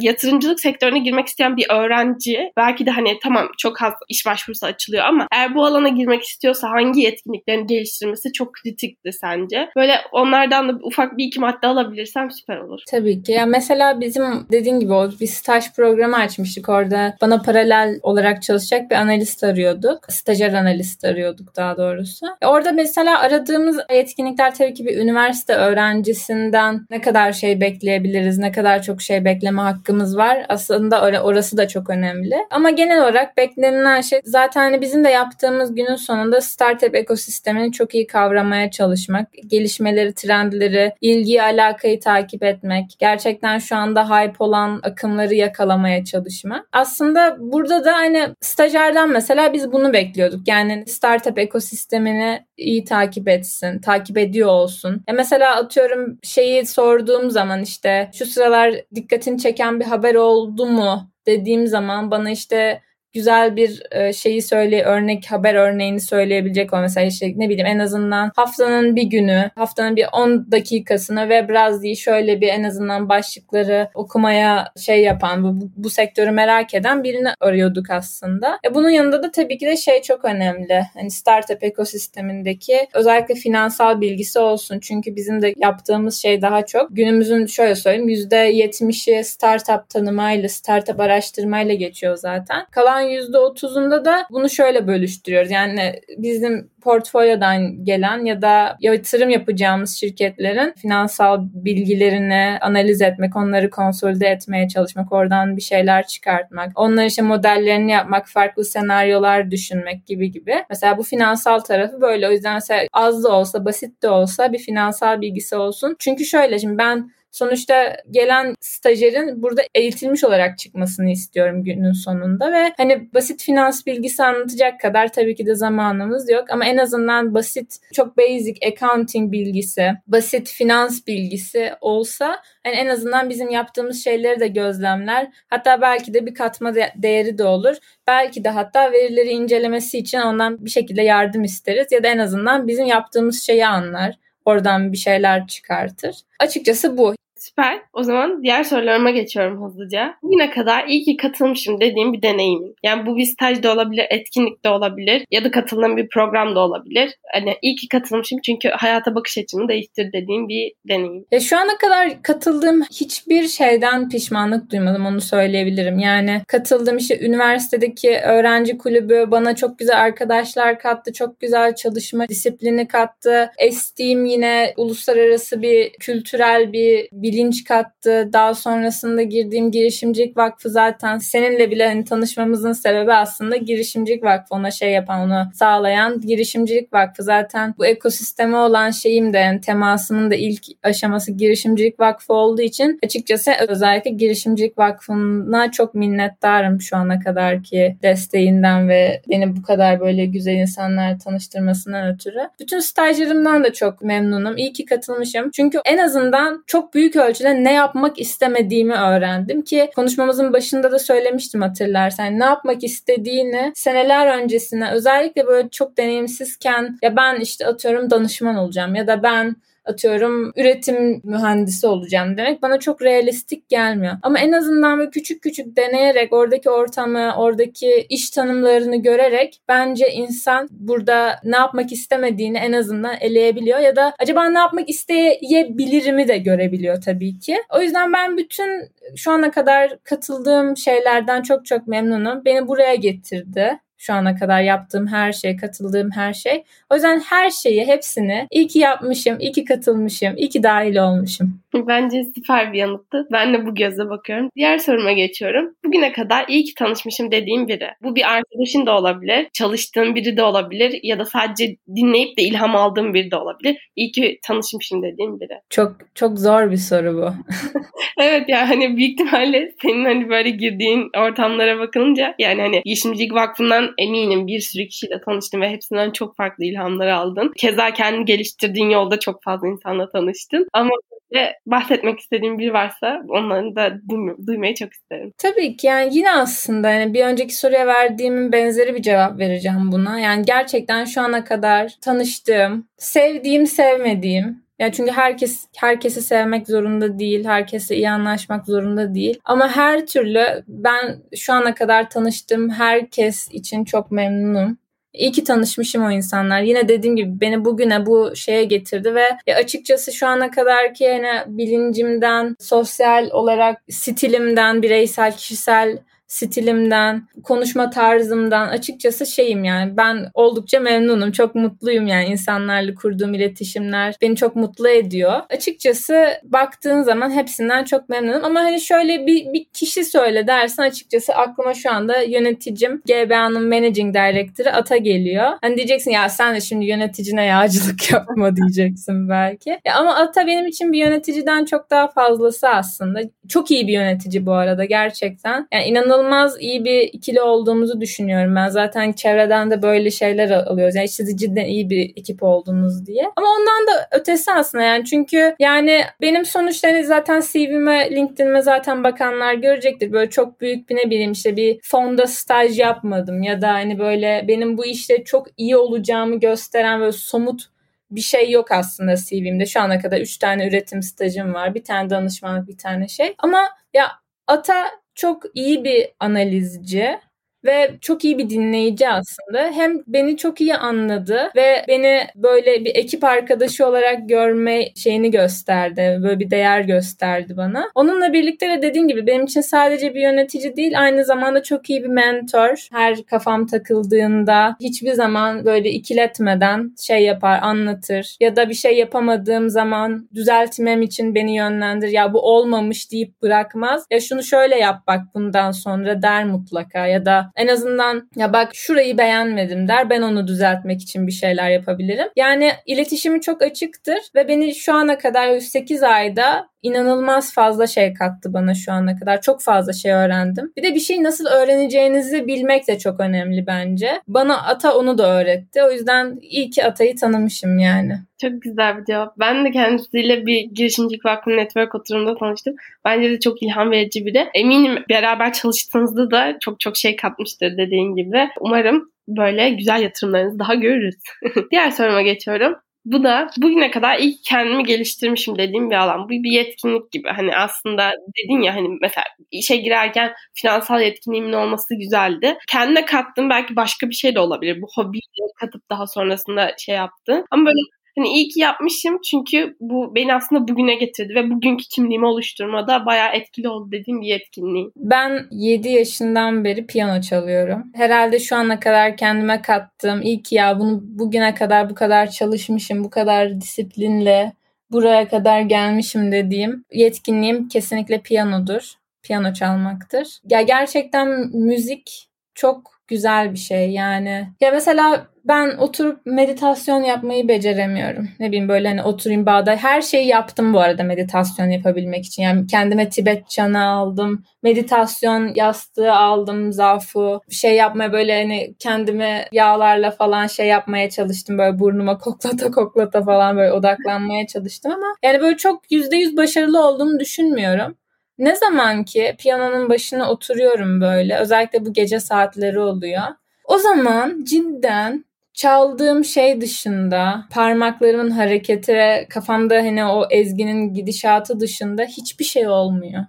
Speaker 1: yatırımcılık sektörüne girmek isteyen bir öğrenci belki de hani tamam çok az iş başvurusu açılıyor ama eğer bu alana girmek istiyorsa hangi yetkinliklerini geliştirmesi çok kritikti sence? Böyle onlardan da ufak bir iki madde alabilirsem süper olur.
Speaker 2: Tabii ki. Ya mesela bizim dediğin gibi o bir staj programı açmıştık orada. Bana paralel olarak çalışacak bir analist arıyorduk. Stajyer analist arıyorduk daha daha doğrusu. Orada mesela aradığımız etkinlikler tabii ki bir üniversite öğrencisinden ne kadar şey bekleyebiliriz, ne kadar çok şey bekleme hakkımız var. Aslında orası da çok önemli. Ama genel olarak beklenilen şey zaten hani bizim de yaptığımız günün sonunda startup ekosistemini çok iyi kavramaya çalışmak, gelişmeleri, trendleri, ilgi, alakayı takip etmek, gerçekten şu anda hype olan akımları yakalamaya çalışmak. Aslında burada da hani stajyerden mesela biz bunu bekliyorduk. Yani startup ekosistemini iyi takip etsin, takip ediyor olsun. E mesela atıyorum şeyi sorduğum zaman işte şu sıralar dikkatini çeken bir haber oldu mu dediğim zaman bana işte güzel bir e, şeyi söyle örnek haber örneğini söyleyebilecek o mesela işte ne bileyim en azından haftanın bir günü haftanın bir 10 dakikasına ve biraz değil şöyle bir en azından başlıkları okumaya şey yapan bu, bu sektörü merak eden birini arıyorduk aslında. E bunun yanında da tabii ki de şey çok önemli. Hani startup ekosistemindeki özellikle finansal bilgisi olsun. Çünkü bizim de yaptığımız şey daha çok günümüzün şöyle söyleyeyim %70'i startup tanımayla, startup araştırmayla geçiyor zaten. Kalan %30'unda da bunu şöyle bölüştürüyoruz. Yani bizim portfolyodan gelen ya da yatırım yapacağımız şirketlerin finansal bilgilerini analiz etmek, onları konsolide etmeye çalışmak, oradan bir şeyler çıkartmak, onların işte modellerini yapmak, farklı senaryolar düşünmek gibi gibi. Mesela bu finansal tarafı böyle. O yüzden mesela az da olsa, basit de olsa bir finansal bilgisi olsun. Çünkü şöyle şimdi ben sonuçta gelen stajyerin burada eğitilmiş olarak çıkmasını istiyorum günün sonunda ve hani basit finans bilgisi anlatacak kadar tabii ki de zamanımız yok ama en azından basit çok basic accounting bilgisi, basit finans bilgisi olsa hani en azından bizim yaptığımız şeyleri de gözlemler. Hatta belki de bir katma değeri de olur. Belki de hatta verileri incelemesi için ondan bir şekilde yardım isteriz ya da en azından bizim yaptığımız şeyi anlar oradan bir şeyler çıkartır. Açıkçası bu.
Speaker 1: Süper. O zaman diğer sorularıma geçiyorum hızlıca. Bugüne kadar iyi ki katılmışım dediğim bir deneyimin. Yani bu bir staj da olabilir, etkinlik de olabilir ya da katıldığım bir program da olabilir. Hani iyi ki katılmışım çünkü hayata bakış açımı değiştir dediğim bir deneyim.
Speaker 2: Ya şu ana kadar katıldığım hiçbir şeyden pişmanlık duymadım onu söyleyebilirim. Yani katıldığım işte üniversitedeki öğrenci kulübü bana çok güzel arkadaşlar kattı, çok güzel çalışma disiplini kattı. Esteem yine uluslararası bir kültürel bir bilinç kattı. Daha sonrasında girdiğim girişimcilik vakfı zaten seninle bile hani tanışmamızın sebebi aslında girişimcilik vakfı ona şey yapan onu sağlayan girişimcilik vakfı zaten bu ekosisteme olan şeyim de yani temasının da ilk aşaması girişimcilik vakfı olduğu için açıkçası özellikle girişimcilik vakfına çok minnettarım şu ana kadar ki desteğinden ve beni bu kadar böyle güzel insanlar tanıştırmasından ötürü. Bütün stajyerimden de çok memnunum. İyi ki katılmışım. Çünkü en azından çok büyük ölçüde ne yapmak istemediğimi öğrendim ki konuşmamızın başında da söylemiştim hatırlarsan. Ne yapmak istediğini seneler öncesine özellikle böyle çok deneyimsizken ya ben işte atıyorum danışman olacağım ya da ben atıyorum üretim mühendisi olacağım demek bana çok realistik gelmiyor. Ama en azından böyle küçük küçük deneyerek oradaki ortamı, oradaki iş tanımlarını görerek bence insan burada ne yapmak istemediğini en azından eleyebiliyor ya da acaba ne yapmak isteyebilirimi de görebiliyor tabii ki. O yüzden ben bütün şu ana kadar katıldığım şeylerden çok çok memnunum. Beni buraya getirdi şu ana kadar yaptığım her şey, katıldığım her şey. O yüzden her şeyi, hepsini iyi ki yapmışım, iyi ki katılmışım, iyi ki dahil olmuşum.
Speaker 1: Bence süper bir yanıttı. Ben de bu gözle bakıyorum. Diğer soruma geçiyorum. Bugüne kadar iyi ki tanışmışım dediğim biri. Bu bir arkadaşın da olabilir, çalıştığın biri de olabilir ya da sadece dinleyip de ilham aldığım biri de olabilir. İyi ki tanışmışım dediğim biri.
Speaker 2: Çok çok zor bir soru bu.
Speaker 1: evet yani hani büyük ihtimalle senin hani böyle girdiğin ortamlara bakınca yani hani Yeşimcilik Vakfı'ndan eminim bir sürü kişiyle tanıştın ve hepsinden çok farklı ilhamlar aldın. Keza kendi geliştirdiğin yolda çok fazla insanla tanıştın. Ama ve bahsetmek istediğim bir varsa onları da duymayı çok isterim.
Speaker 2: Tabii ki yani yine aslında yani bir önceki soruya verdiğimin benzeri bir cevap vereceğim buna. Yani gerçekten şu ana kadar tanıştığım, sevdiğim, sevmediğim yani çünkü herkes herkesi sevmek zorunda değil, herkese iyi anlaşmak zorunda değil. Ama her türlü ben şu ana kadar tanıştığım herkes için çok memnunum. İyi ki tanışmışım o insanlar. Yine dediğim gibi beni bugüne bu şeye getirdi ve açıkçası şu ana kadar ki yani bilincimden, sosyal olarak stilimden, bireysel, kişisel stilimden, konuşma tarzımdan açıkçası şeyim yani ben oldukça memnunum. Çok mutluyum yani insanlarla kurduğum iletişimler beni çok mutlu ediyor. Açıkçası baktığın zaman hepsinden çok memnunum ama hani şöyle bir, bir kişi söyle dersen açıkçası aklıma şu anda yöneticim GBA'nın Managing Director'ı Ata geliyor. Hani diyeceksin ya sen de şimdi yöneticine yağcılık yapma diyeceksin belki. Ya ama Ata benim için bir yöneticiden çok daha fazlası aslında. Çok iyi bir yönetici bu arada gerçekten. Yani inanılmaz iyi bir ikili olduğumuzu düşünüyorum ben. Zaten çevreden de böyle şeyler alıyoruz. Yani işte cidden iyi bir ekip oldunuz diye. Ama ondan da ötesi aslında yani çünkü yani benim sonuçta hani zaten CV'me, LinkedIn'ime zaten bakanlar görecektir. Böyle çok büyük bir ne bileyim işte bir fonda staj yapmadım ya da hani böyle benim bu işte çok iyi olacağımı gösteren böyle somut bir şey yok aslında CV'mde. Şu ana kadar 3 tane üretim stajım var. Bir tane danışmanlık, bir tane şey. Ama ya Ata çok iyi bir analizci ve çok iyi bir dinleyici aslında. Hem beni çok iyi anladı ve beni böyle bir ekip arkadaşı olarak görme şeyini gösterdi. Böyle bir değer gösterdi bana. Onunla birlikte de dediğim gibi benim için sadece bir yönetici değil aynı zamanda çok iyi bir mentor. Her kafam takıldığında hiçbir zaman böyle ikiletmeden şey yapar, anlatır. Ya da bir şey yapamadığım zaman düzeltmem için beni yönlendir. Ya bu olmamış deyip bırakmaz. Ya şunu şöyle yap bak bundan sonra der mutlaka ya da en azından ya bak şurayı beğenmedim der. Ben onu düzeltmek için bir şeyler yapabilirim. Yani iletişimi çok açıktır ve beni şu ana kadar 8 ayda inanılmaz fazla şey kattı bana şu ana kadar. Çok fazla şey öğrendim. Bir de bir şeyi nasıl öğreneceğinizi bilmek de çok önemli bence. Bana Ata onu da öğretti. O yüzden iyi ki Ata'yı tanımışım yani.
Speaker 1: Çok güzel bir cevap. Ben de kendisiyle bir girişimcilik vakfı network oturumunda tanıştım. Bence de çok ilham verici biri. Eminim beraber çalıştığınızda da çok çok şey katmıştır dediğin gibi. Umarım böyle güzel yatırımlarınızı daha görürüz. Diğer soruma geçiyorum. Bu da bugüne kadar ilk kendimi geliştirmişim dediğim bir alan. Bu bir yetkinlik gibi. Hani aslında dedin ya hani mesela işe girerken finansal yetkinliğimin olması güzeldi. Kendine kattığım belki başka bir şey de olabilir. Bu hobiyi katıp daha sonrasında şey yaptın. Ama böyle Hani iyi ki yapmışım çünkü bu beni aslında bugüne getirdi ve bugünkü kimliğimi oluşturmada bayağı etkili oldu dediğim bir yetkinliği.
Speaker 2: Ben 7 yaşından beri piyano çalıyorum. Herhalde şu ana kadar kendime kattığım ilk ya bunu bugüne kadar bu kadar çalışmışım, bu kadar disiplinle buraya kadar gelmişim dediğim yetkinliğim kesinlikle piyanodur. Piyano çalmaktır. Ya gerçekten müzik çok güzel bir şey yani. Ya mesela ben oturup meditasyon yapmayı beceremiyorum. Ne bileyim böyle hani oturayım bağda. Her şeyi yaptım bu arada meditasyon yapabilmek için. Yani kendime Tibet çanı aldım. Meditasyon yastığı aldım. Zafu. Şey yapmaya böyle hani kendime yağlarla falan şey yapmaya çalıştım. Böyle burnuma koklata koklata falan böyle odaklanmaya çalıştım ama yani böyle çok yüzde yüz başarılı olduğumu düşünmüyorum. Ne zaman ki piyanonun başına oturuyorum böyle özellikle bu gece saatleri oluyor. O zaman cidden çaldığım şey dışında parmaklarımın hareketi ve kafamda hani o ezginin gidişatı dışında hiçbir şey olmuyor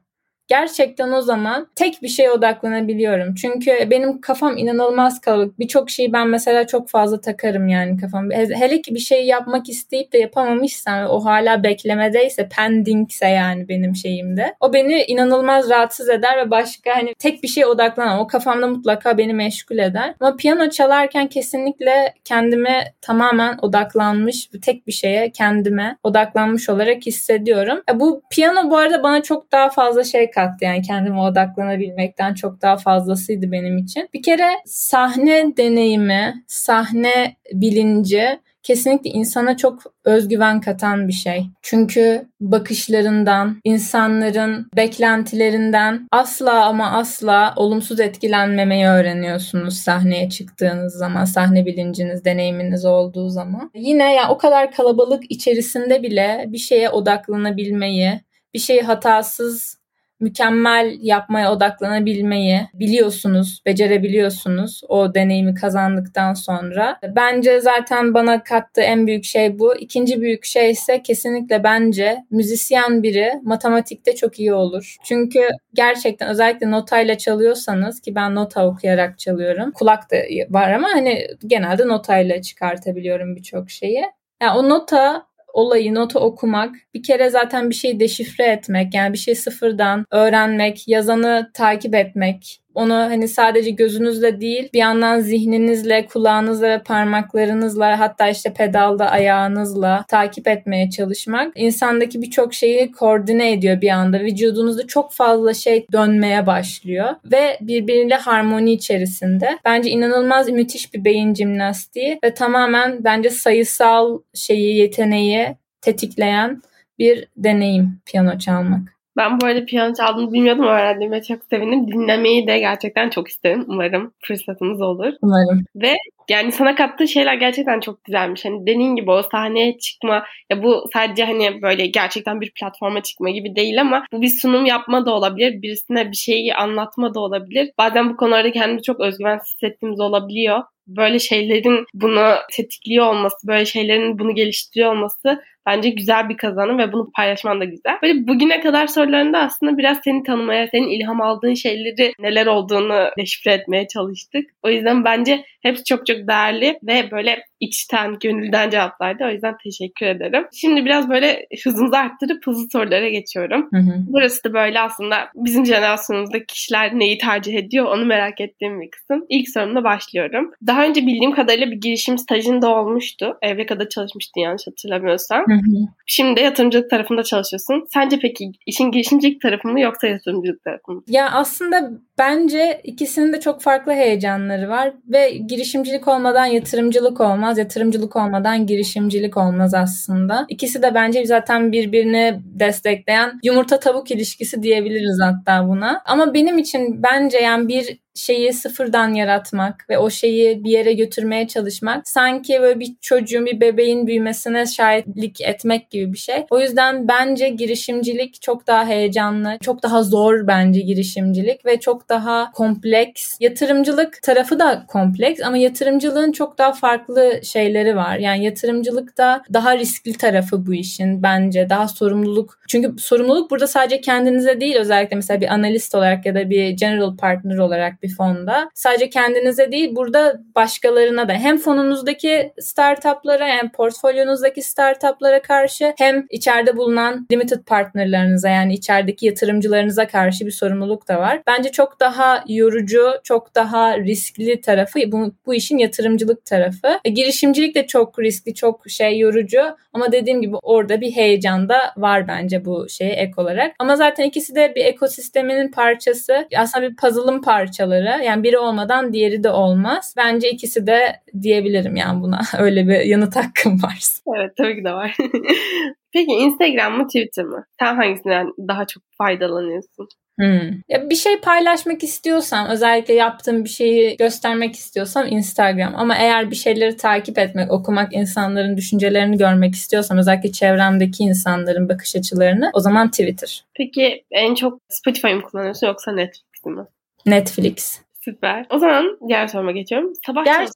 Speaker 2: gerçekten o zaman tek bir şeye odaklanabiliyorum. Çünkü benim kafam inanılmaz kalabalık. Birçok şeyi ben mesela çok fazla takarım yani kafam. Hele ki bir şey yapmak isteyip de yapamamışsam o hala beklemedeyse, pendingse yani benim şeyimde. O beni inanılmaz rahatsız eder ve başka hani tek bir şeye odaklanamam. O kafamda mutlaka beni meşgul eder. Ama piyano çalarken kesinlikle kendime tamamen odaklanmış, tek bir şeye kendime odaklanmış olarak hissediyorum. E bu piyano bu arada bana çok daha fazla şey kattı. Yani kendime odaklanabilmekten çok daha fazlasıydı benim için. Bir kere sahne deneyimi, sahne bilinci kesinlikle insana çok özgüven katan bir şey. Çünkü bakışlarından, insanların beklentilerinden asla ama asla olumsuz etkilenmemeyi öğreniyorsunuz sahneye çıktığınız zaman, sahne bilinciniz, deneyiminiz olduğu zaman. Yine ya yani o kadar kalabalık içerisinde bile bir şeye odaklanabilmeyi, bir şeyi hatasız mükemmel yapmaya odaklanabilmeyi biliyorsunuz, becerebiliyorsunuz o deneyimi kazandıktan sonra. Bence zaten bana kattığı en büyük şey bu. İkinci büyük şey ise kesinlikle bence müzisyen biri matematikte çok iyi olur. Çünkü gerçekten özellikle notayla çalıyorsanız ki ben nota okuyarak çalıyorum. Kulak da var ama hani genelde notayla çıkartabiliyorum birçok şeyi. Yani o nota olayı, notu okumak, bir kere zaten bir şeyi deşifre etmek, yani bir şey sıfırdan öğrenmek, yazanı takip etmek, onu hani sadece gözünüzle değil bir yandan zihninizle, kulağınızla ve parmaklarınızla hatta işte pedalda ayağınızla takip etmeye çalışmak insandaki birçok şeyi koordine ediyor bir anda. Vücudunuzda çok fazla şey dönmeye başlıyor ve birbiriyle harmoni içerisinde. Bence inanılmaz müthiş bir beyin jimnastiği ve tamamen bence sayısal şeyi, yeteneği tetikleyen bir deneyim piyano çalmak.
Speaker 1: Ben bu arada piyano çaldığını bilmiyordum. Öğrendiğime çok sevindim. Dinlemeyi de gerçekten çok isterim. Umarım fırsatımız olur.
Speaker 2: Umarım.
Speaker 1: Ve yani sana kattığı şeyler gerçekten çok güzelmiş. Hani dediğin gibi o sahneye çıkma ya bu sadece hani böyle gerçekten bir platforma çıkma gibi değil ama bu bir sunum yapma da olabilir. Birisine bir şeyi anlatma da olabilir. Bazen bu konularda kendimi çok özgüven hissettiğimiz olabiliyor böyle şeylerin bunu tetikliyor olması, böyle şeylerin bunu geliştiriyor olması bence güzel bir kazanım ve bunu paylaşman da güzel. Böyle bugüne kadar sorularında aslında biraz seni tanımaya, senin ilham aldığın şeyleri neler olduğunu deşifre etmeye çalıştık. O yüzden bence hepsi çok çok değerli ve böyle içten, gönülden cevaplardı. O yüzden teşekkür ederim. Şimdi biraz böyle hızımızı arttırıp hızlı sorulara geçiyorum. Hı hı. Burası da böyle aslında bizim jenerasyonumuzda kişiler neyi tercih ediyor onu merak ettiğim bir kısım. İlk sorumla başlıyorum. Daha önce bildiğim kadarıyla bir girişim stajında olmuştu. Evreka'da çalışmıştın yanlış hatırlamıyorsam. Hı hı. Şimdi yatırımcılık tarafında çalışıyorsun. Sence peki işin girişimcilik tarafı mı yoksa yatırımcılık tarafı mı?
Speaker 2: Ya aslında bence ikisinin de çok farklı heyecanları var ve girişimcilik olmadan yatırımcılık olmaz, yatırımcılık olmadan girişimcilik olmaz aslında. İkisi de bence zaten birbirini destekleyen yumurta tavuk ilişkisi diyebiliriz hatta buna. Ama benim için bence yani bir şeyi sıfırdan yaratmak ve o şeyi bir yere götürmeye çalışmak sanki böyle bir çocuğun bir bebeğin büyümesine şahitlik etmek gibi bir şey. O yüzden bence girişimcilik çok daha heyecanlı, çok daha zor bence girişimcilik ve çok daha kompleks. Yatırımcılık tarafı da kompleks ama yatırımcılığın çok daha farklı şeyleri var. Yani yatırımcılıkta daha riskli tarafı bu işin bence. Daha sorumluluk. Çünkü sorumluluk burada sadece kendinize değil özellikle mesela bir analist olarak ya da bir general partner olarak bir bir fonda. Sadece kendinize değil burada başkalarına da hem fonunuzdaki startuplara hem portfolyonuzdaki startuplara karşı hem içeride bulunan limited partnerlarınıza yani içerideki yatırımcılarınıza karşı bir sorumluluk da var. Bence çok daha yorucu, çok daha riskli tarafı bu, bu işin yatırımcılık tarafı. E, girişimcilik de çok riskli, çok şey yorucu ama dediğim gibi orada bir heyecan da var bence bu şeye ek olarak. Ama zaten ikisi de bir ekosisteminin parçası. Aslında bir puzzle'ın parçaları parçaları. Yani biri olmadan diğeri de olmaz. Bence ikisi de diyebilirim yani buna. Öyle bir yanıt hakkım var.
Speaker 1: Evet tabii ki de var. Peki Instagram mı Twitter mı? Sen hangisinden daha çok faydalanıyorsun?
Speaker 2: Hmm. Ya bir şey paylaşmak istiyorsam, özellikle yaptığım bir şeyi göstermek istiyorsam Instagram. Ama eğer bir şeyleri takip etmek, okumak, insanların düşüncelerini görmek istiyorsam, özellikle çevremdeki insanların bakış açılarını, o zaman Twitter.
Speaker 1: Peki en çok Spotify mı kullanıyorsun yoksa Netflix mi?
Speaker 2: Netflix.
Speaker 1: Süper. O zaman diğer soruma geçiyorum.
Speaker 2: Sabah Gerçi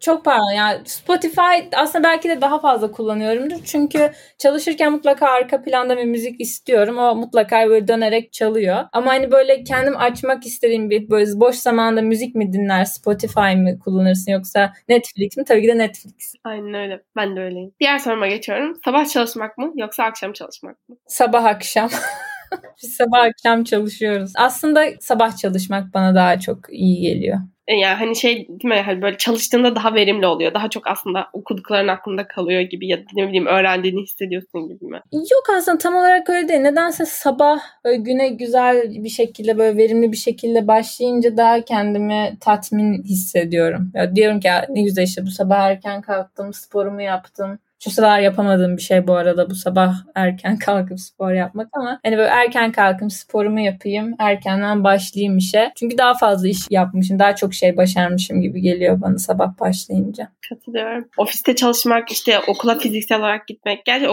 Speaker 2: çok pardon ya Spotify aslında belki de daha fazla kullanıyorumdur. Çünkü çalışırken mutlaka arka planda bir müzik istiyorum. O mutlaka böyle dönerek çalıyor. Ama hani böyle kendim açmak istediğim bir böyle boş zamanda müzik mi dinler Spotify mi kullanırsın yoksa Netflix mi? Tabii ki de Netflix.
Speaker 1: Aynen öyle. Ben de öyleyim. Diğer soruma geçiyorum. Sabah çalışmak mı yoksa akşam çalışmak mı?
Speaker 2: Sabah akşam. Biz sabah akşam çalışıyoruz. Aslında sabah çalışmak bana daha çok iyi geliyor.
Speaker 1: E, yani hani şey değil mi hani böyle çalıştığında daha verimli oluyor. Daha çok aslında okudukların aklında kalıyor gibi ya da ne bileyim öğrendiğini hissediyorsun gibi mi?
Speaker 2: Yok aslında tam olarak öyle değil. Nedense sabah böyle güne güzel bir şekilde böyle verimli bir şekilde başlayınca daha kendimi tatmin hissediyorum. Ya diyorum ki ya ne güzel işte bu sabah erken kalktım, sporumu yaptım şu sıralar yapamadığım bir şey bu arada bu sabah erken kalkıp spor yapmak ama hani böyle erken kalkıp sporumu yapayım, erkenden başlayayım işe. Çünkü daha fazla iş yapmışım, daha çok şey başarmışım gibi geliyor bana sabah başlayınca.
Speaker 1: Katılıyorum. Ofiste çalışmak, işte okula fiziksel olarak gitmek. Gerçi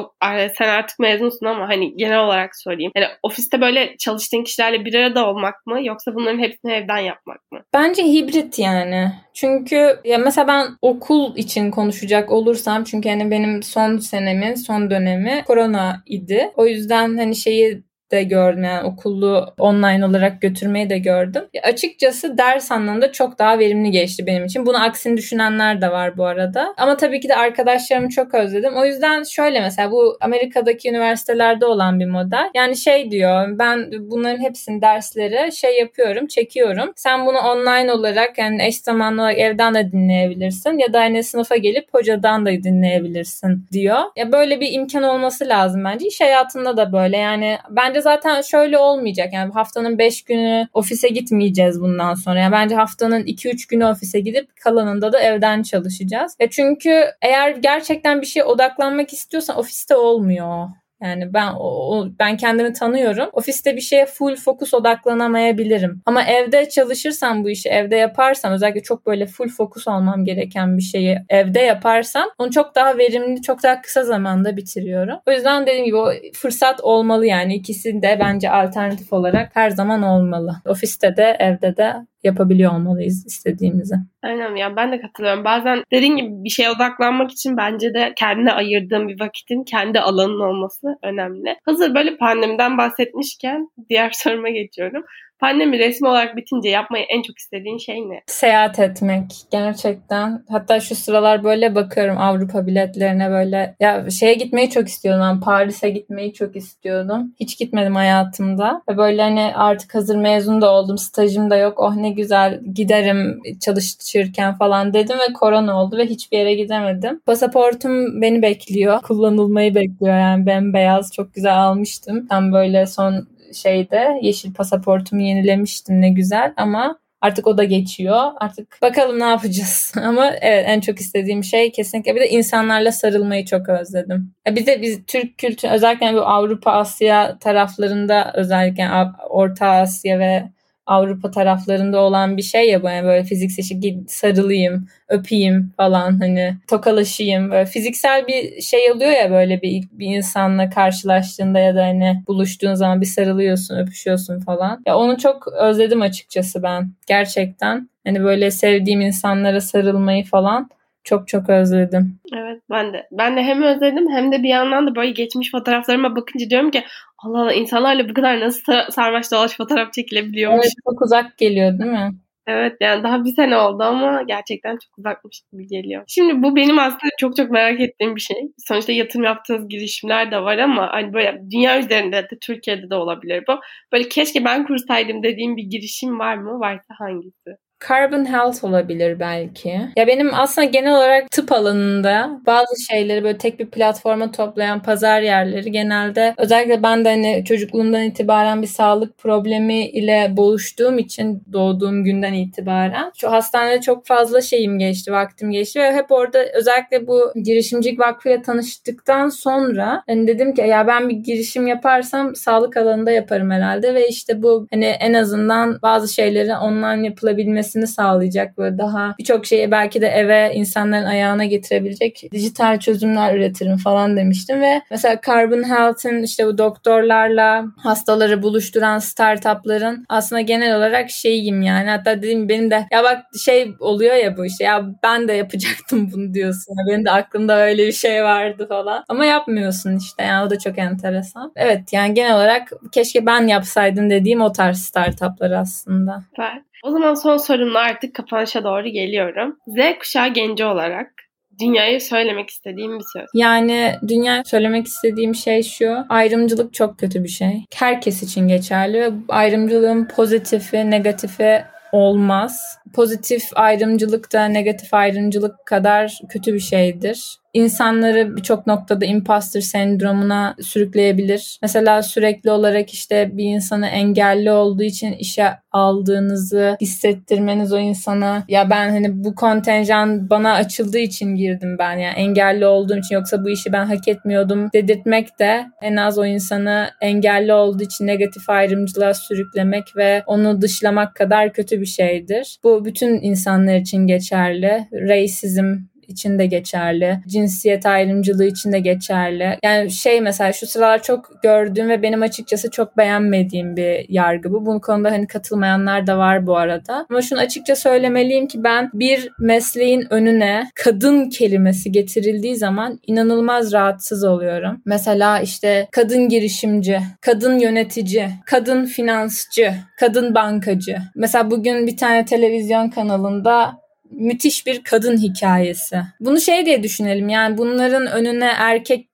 Speaker 1: sen artık mezunsun ama hani genel olarak sorayım. Yani ofiste böyle çalıştığın kişilerle bir arada olmak mı yoksa bunların hepsini evden yapmak mı?
Speaker 2: Bence hibrit yani. Çünkü ya mesela ben okul için konuşacak olursam çünkü hani benim son senemin son dönemi korona idi. O yüzden hani şeyi de gördüm. Yani okullu online olarak götürmeyi de gördüm. Ya açıkçası ders anlamında çok daha verimli geçti benim için. Bunu aksini düşünenler de var bu arada. Ama tabii ki de arkadaşlarımı çok özledim. O yüzden şöyle mesela bu Amerika'daki üniversitelerde olan bir model. Yani şey diyor ben bunların hepsini dersleri şey yapıyorum, çekiyorum. Sen bunu online olarak yani eş zamanlı olarak evden de dinleyebilirsin ya da hani sınıfa gelip hocadan da dinleyebilirsin diyor. Ya böyle bir imkan olması lazım bence. İş hayatında da böyle yani bence zaten şöyle olmayacak. Yani haftanın 5 günü ofise gitmeyeceğiz bundan sonra. Yani bence haftanın 2-3 günü ofise gidip kalanında da evden çalışacağız. Ya çünkü eğer gerçekten bir şeye odaklanmak istiyorsan ofiste olmuyor. Yani ben o, ben kendimi tanıyorum. Ofiste bir şeye full fokus odaklanamayabilirim. Ama evde çalışırsam bu işi evde yaparsam özellikle çok böyle full fokus olmam gereken bir şeyi evde yaparsam onu çok daha verimli, çok daha kısa zamanda bitiriyorum. O yüzden dediğim gibi o fırsat olmalı yani ikisi de bence alternatif olarak her zaman olmalı. Ofiste de evde de yapabiliyor olmalıyız istediğimizi.
Speaker 1: Aynen ya ben de katılıyorum. Bazen dediğin gibi bir şeye odaklanmak için bence de kendine ayırdığım bir vakitin kendi alanın olması önemli. Hazır böyle pandemiden bahsetmişken diğer soruma geçiyorum. Pandemi resmi olarak bitince yapmayı en çok istediğin şey ne?
Speaker 2: Seyahat etmek gerçekten. Hatta şu sıralar böyle bakıyorum Avrupa biletlerine böyle. Ya şeye gitmeyi çok istiyordum. Ben Paris'e gitmeyi çok istiyordum. Hiç gitmedim hayatımda. Ve böyle hani artık hazır mezun da oldum. Stajım da yok. Oh ne güzel giderim çalışırken falan dedim ve korona oldu ve hiçbir yere gidemedim. Pasaportum beni bekliyor. Kullanılmayı bekliyor yani bembeyaz. Çok güzel almıştım. Tam böyle son şeyde yeşil pasaportumu yenilemiştim ne güzel ama Artık o da geçiyor. Artık bakalım ne yapacağız. Ama evet en çok istediğim şey kesinlikle bir de insanlarla sarılmayı çok özledim. Bir de biz Türk kültürü özellikle bu Avrupa Asya taraflarında özellikle Orta Asya ve Avrupa taraflarında olan bir şey ya böyle, böyle fiziksel şey sarılayım, öpeyim falan hani tokalaşayım. Böyle fiziksel bir şey oluyor ya böyle bir, bir insanla karşılaştığında ya da hani buluştuğun zaman bir sarılıyorsun, öpüşüyorsun falan. Ya onu çok özledim açıkçası ben gerçekten. Hani böyle sevdiğim insanlara sarılmayı falan çok çok özledim.
Speaker 1: Evet ben de. Ben de hem özledim hem de bir yandan da böyle geçmiş fotoğraflarıma bakınca diyorum ki Allah Allah insanlarla bu kadar nasıl sarmaş dolaş fotoğraf çekilebiliyormuş.
Speaker 2: Evet çok uzak geliyor değil mi?
Speaker 1: Evet yani daha bir sene oldu ama gerçekten çok uzakmış gibi geliyor. Şimdi bu benim aslında çok çok merak ettiğim bir şey. Sonuçta yatırım yaptığınız girişimler de var ama hani böyle dünya üzerinde de Türkiye'de de olabilir bu. Böyle keşke ben kursaydım dediğim bir girişim var mı? Varsa hangisi?
Speaker 2: Carbon Health olabilir belki. Ya benim aslında genel olarak tıp alanında bazı şeyleri böyle tek bir platforma toplayan pazar yerleri genelde özellikle ben de hani çocukluğumdan itibaren bir sağlık problemi ile boğuştuğum için doğduğum günden itibaren şu hastanede çok fazla şeyim geçti, vaktim geçti ve hep orada özellikle bu girişimcilik vakfıyla tanıştıktan sonra hani dedim ki ya ben bir girişim yaparsam sağlık alanında yaparım herhalde ve işte bu hani en azından bazı şeyleri online yapılabilmesi gelmesini sağlayacak böyle daha birçok şeyi belki de eve insanların ayağına getirebilecek dijital çözümler üretirim falan demiştim ve mesela Carbon Health'in işte bu doktorlarla hastaları buluşturan startupların aslında genel olarak şeyim yani hatta dedim benim de ya bak şey oluyor ya bu işte ya ben de yapacaktım bunu diyorsun. Benim de aklımda öyle bir şey vardı falan. Ama yapmıyorsun işte yani o da çok enteresan. Evet yani genel olarak keşke ben yapsaydım dediğim o tarz startuplar aslında.
Speaker 1: Süper. O zaman son sorumla artık kapanışa doğru geliyorum. Z kuşağı genci olarak dünyaya söylemek istediğim bir söz.
Speaker 2: Yani dünya söylemek istediğim şey şu. Ayrımcılık çok kötü bir şey. Herkes için geçerli ve ayrımcılığın pozitifi, negatifi olmaz. Pozitif ayrımcılık da negatif ayrımcılık kadar kötü bir şeydir insanları birçok noktada imposter sendromuna sürükleyebilir. Mesela sürekli olarak işte bir insanı engelli olduğu için işe aldığınızı hissettirmeniz o insana ya ben hani bu kontenjan bana açıldığı için girdim ben yani engelli olduğum için yoksa bu işi ben hak etmiyordum dedirtmek de en az o insanı engelli olduğu için negatif ayrımcılığa sürüklemek ve onu dışlamak kadar kötü bir şeydir. Bu bütün insanlar için geçerli. Racism için de geçerli. Cinsiyet ayrımcılığı için de geçerli. Yani şey mesela şu sıralar çok gördüğüm ve benim açıkçası çok beğenmediğim bir yargı bu. Bu konuda hani katılmayanlar da var bu arada. Ama şunu açıkça söylemeliyim ki ben bir mesleğin önüne kadın kelimesi getirildiği zaman inanılmaz rahatsız oluyorum. Mesela işte kadın girişimci, kadın yönetici, kadın finansçı, kadın bankacı. Mesela bugün bir tane televizyon kanalında müthiş bir kadın hikayesi. Bunu şey diye düşünelim yani bunların önüne erkek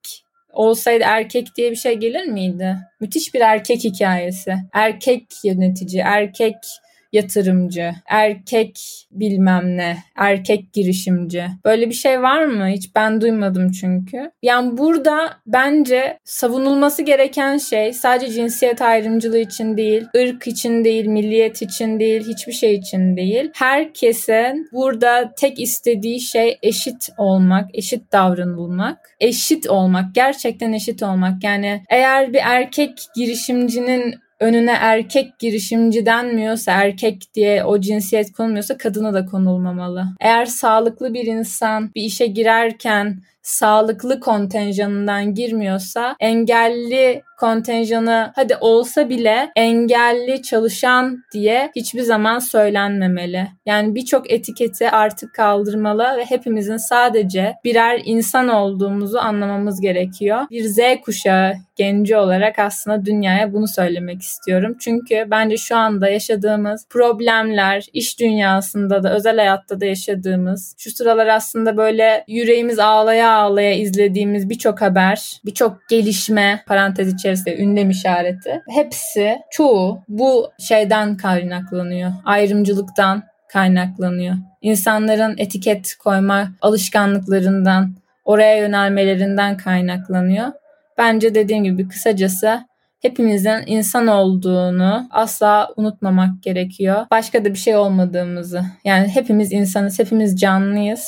Speaker 2: olsaydı erkek diye bir şey gelir miydi? Müthiş bir erkek hikayesi. Erkek yönetici, erkek yatırımcı, erkek bilmem ne, erkek girişimci. Böyle bir şey var mı? Hiç ben duymadım çünkü. Yani burada bence savunulması gereken şey sadece cinsiyet ayrımcılığı için değil, ırk için değil, milliyet için değil, hiçbir şey için değil. Herkesin burada tek istediği şey eşit olmak, eşit davranılmak, eşit olmak, gerçekten eşit olmak. Yani eğer bir erkek girişimcinin önüne erkek girişimci denmiyorsa, erkek diye o cinsiyet konulmuyorsa kadına da konulmamalı. Eğer sağlıklı bir insan bir işe girerken sağlıklı kontenjanından girmiyorsa engelli kontenjanı hadi olsa bile engelli çalışan diye hiçbir zaman söylenmemeli. Yani birçok etiketi artık kaldırmalı ve hepimizin sadece birer insan olduğumuzu anlamamız gerekiyor. Bir Z kuşağı genci olarak aslında dünyaya bunu söylemek istiyorum. Çünkü bence şu anda yaşadığımız problemler, iş dünyasında da özel hayatta da yaşadığımız, şu sıralar aslında böyle yüreğimiz ağlaya ağlaya izlediğimiz birçok haber, birçok gelişme parantez içerisinde ünlem işareti. Hepsi çoğu bu şeyden kaynaklanıyor. Ayrımcılıktan kaynaklanıyor. İnsanların etiket koyma alışkanlıklarından, oraya yönelmelerinden kaynaklanıyor. Bence dediğim gibi kısacası hepimizin insan olduğunu asla unutmamak gerekiyor. Başka da bir şey olmadığımızı. Yani hepimiz insanız, hepimiz canlıyız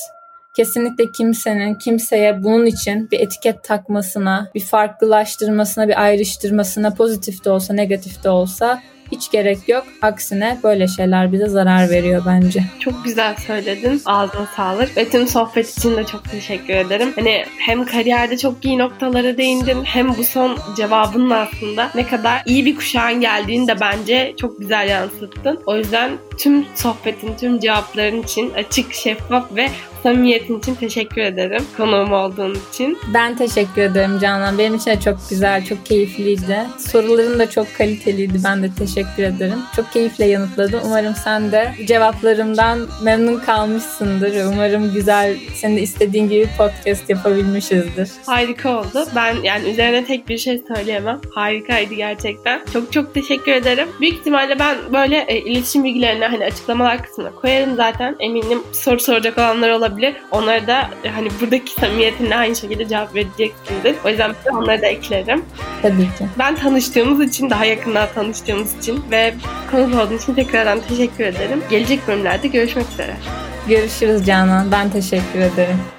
Speaker 2: kesinlikle kimsenin kimseye bunun için bir etiket takmasına, bir farklılaştırmasına, bir ayrıştırmasına pozitif de olsa negatif de olsa hiç gerek yok. Aksine böyle şeyler bize zarar veriyor bence.
Speaker 1: Çok güzel söyledin. Ağzına sağlık. Ve tüm sohbet için de çok teşekkür ederim. Hani hem kariyerde çok iyi noktalara değindin hem bu son cevabının aslında ne kadar iyi bir kuşağın geldiğini de bence çok güzel yansıttın. O yüzden tüm sohbetin, tüm cevapların için açık, şeffaf ve samimiyetin için teşekkür ederim. Konuğum olduğun için.
Speaker 2: Ben teşekkür ederim Canan. Benim için de çok güzel, çok keyifliydi. Soruların da çok kaliteliydi. Ben de teşekkür ederim. Çok keyifle yanıtladım. Umarım sen de cevaplarımdan memnun kalmışsındır. Umarım güzel, senin de istediğin gibi podcast yapabilmişizdir.
Speaker 1: Harika oldu. Ben yani üzerine tek bir şey söyleyemem. Harikaydı gerçekten. Çok çok teşekkür ederim. Büyük ihtimalle ben böyle e, iletişim bilgilerini hani açıklamalar kısmına koyarım zaten. Eminim soru soracak olanlar olabilir. Onlara da hani buradaki samimiyetinle aynı şekilde cevap vereceksindir. O yüzden ben onları da eklerim.
Speaker 2: Tabii ki.
Speaker 1: Ben tanıştığımız için, daha yakından tanıştığımız için ve konuk olduğun için tekrardan teşekkür ederim. Gelecek bölümlerde görüşmek üzere.
Speaker 2: Görüşürüz Canan. Ben teşekkür ederim.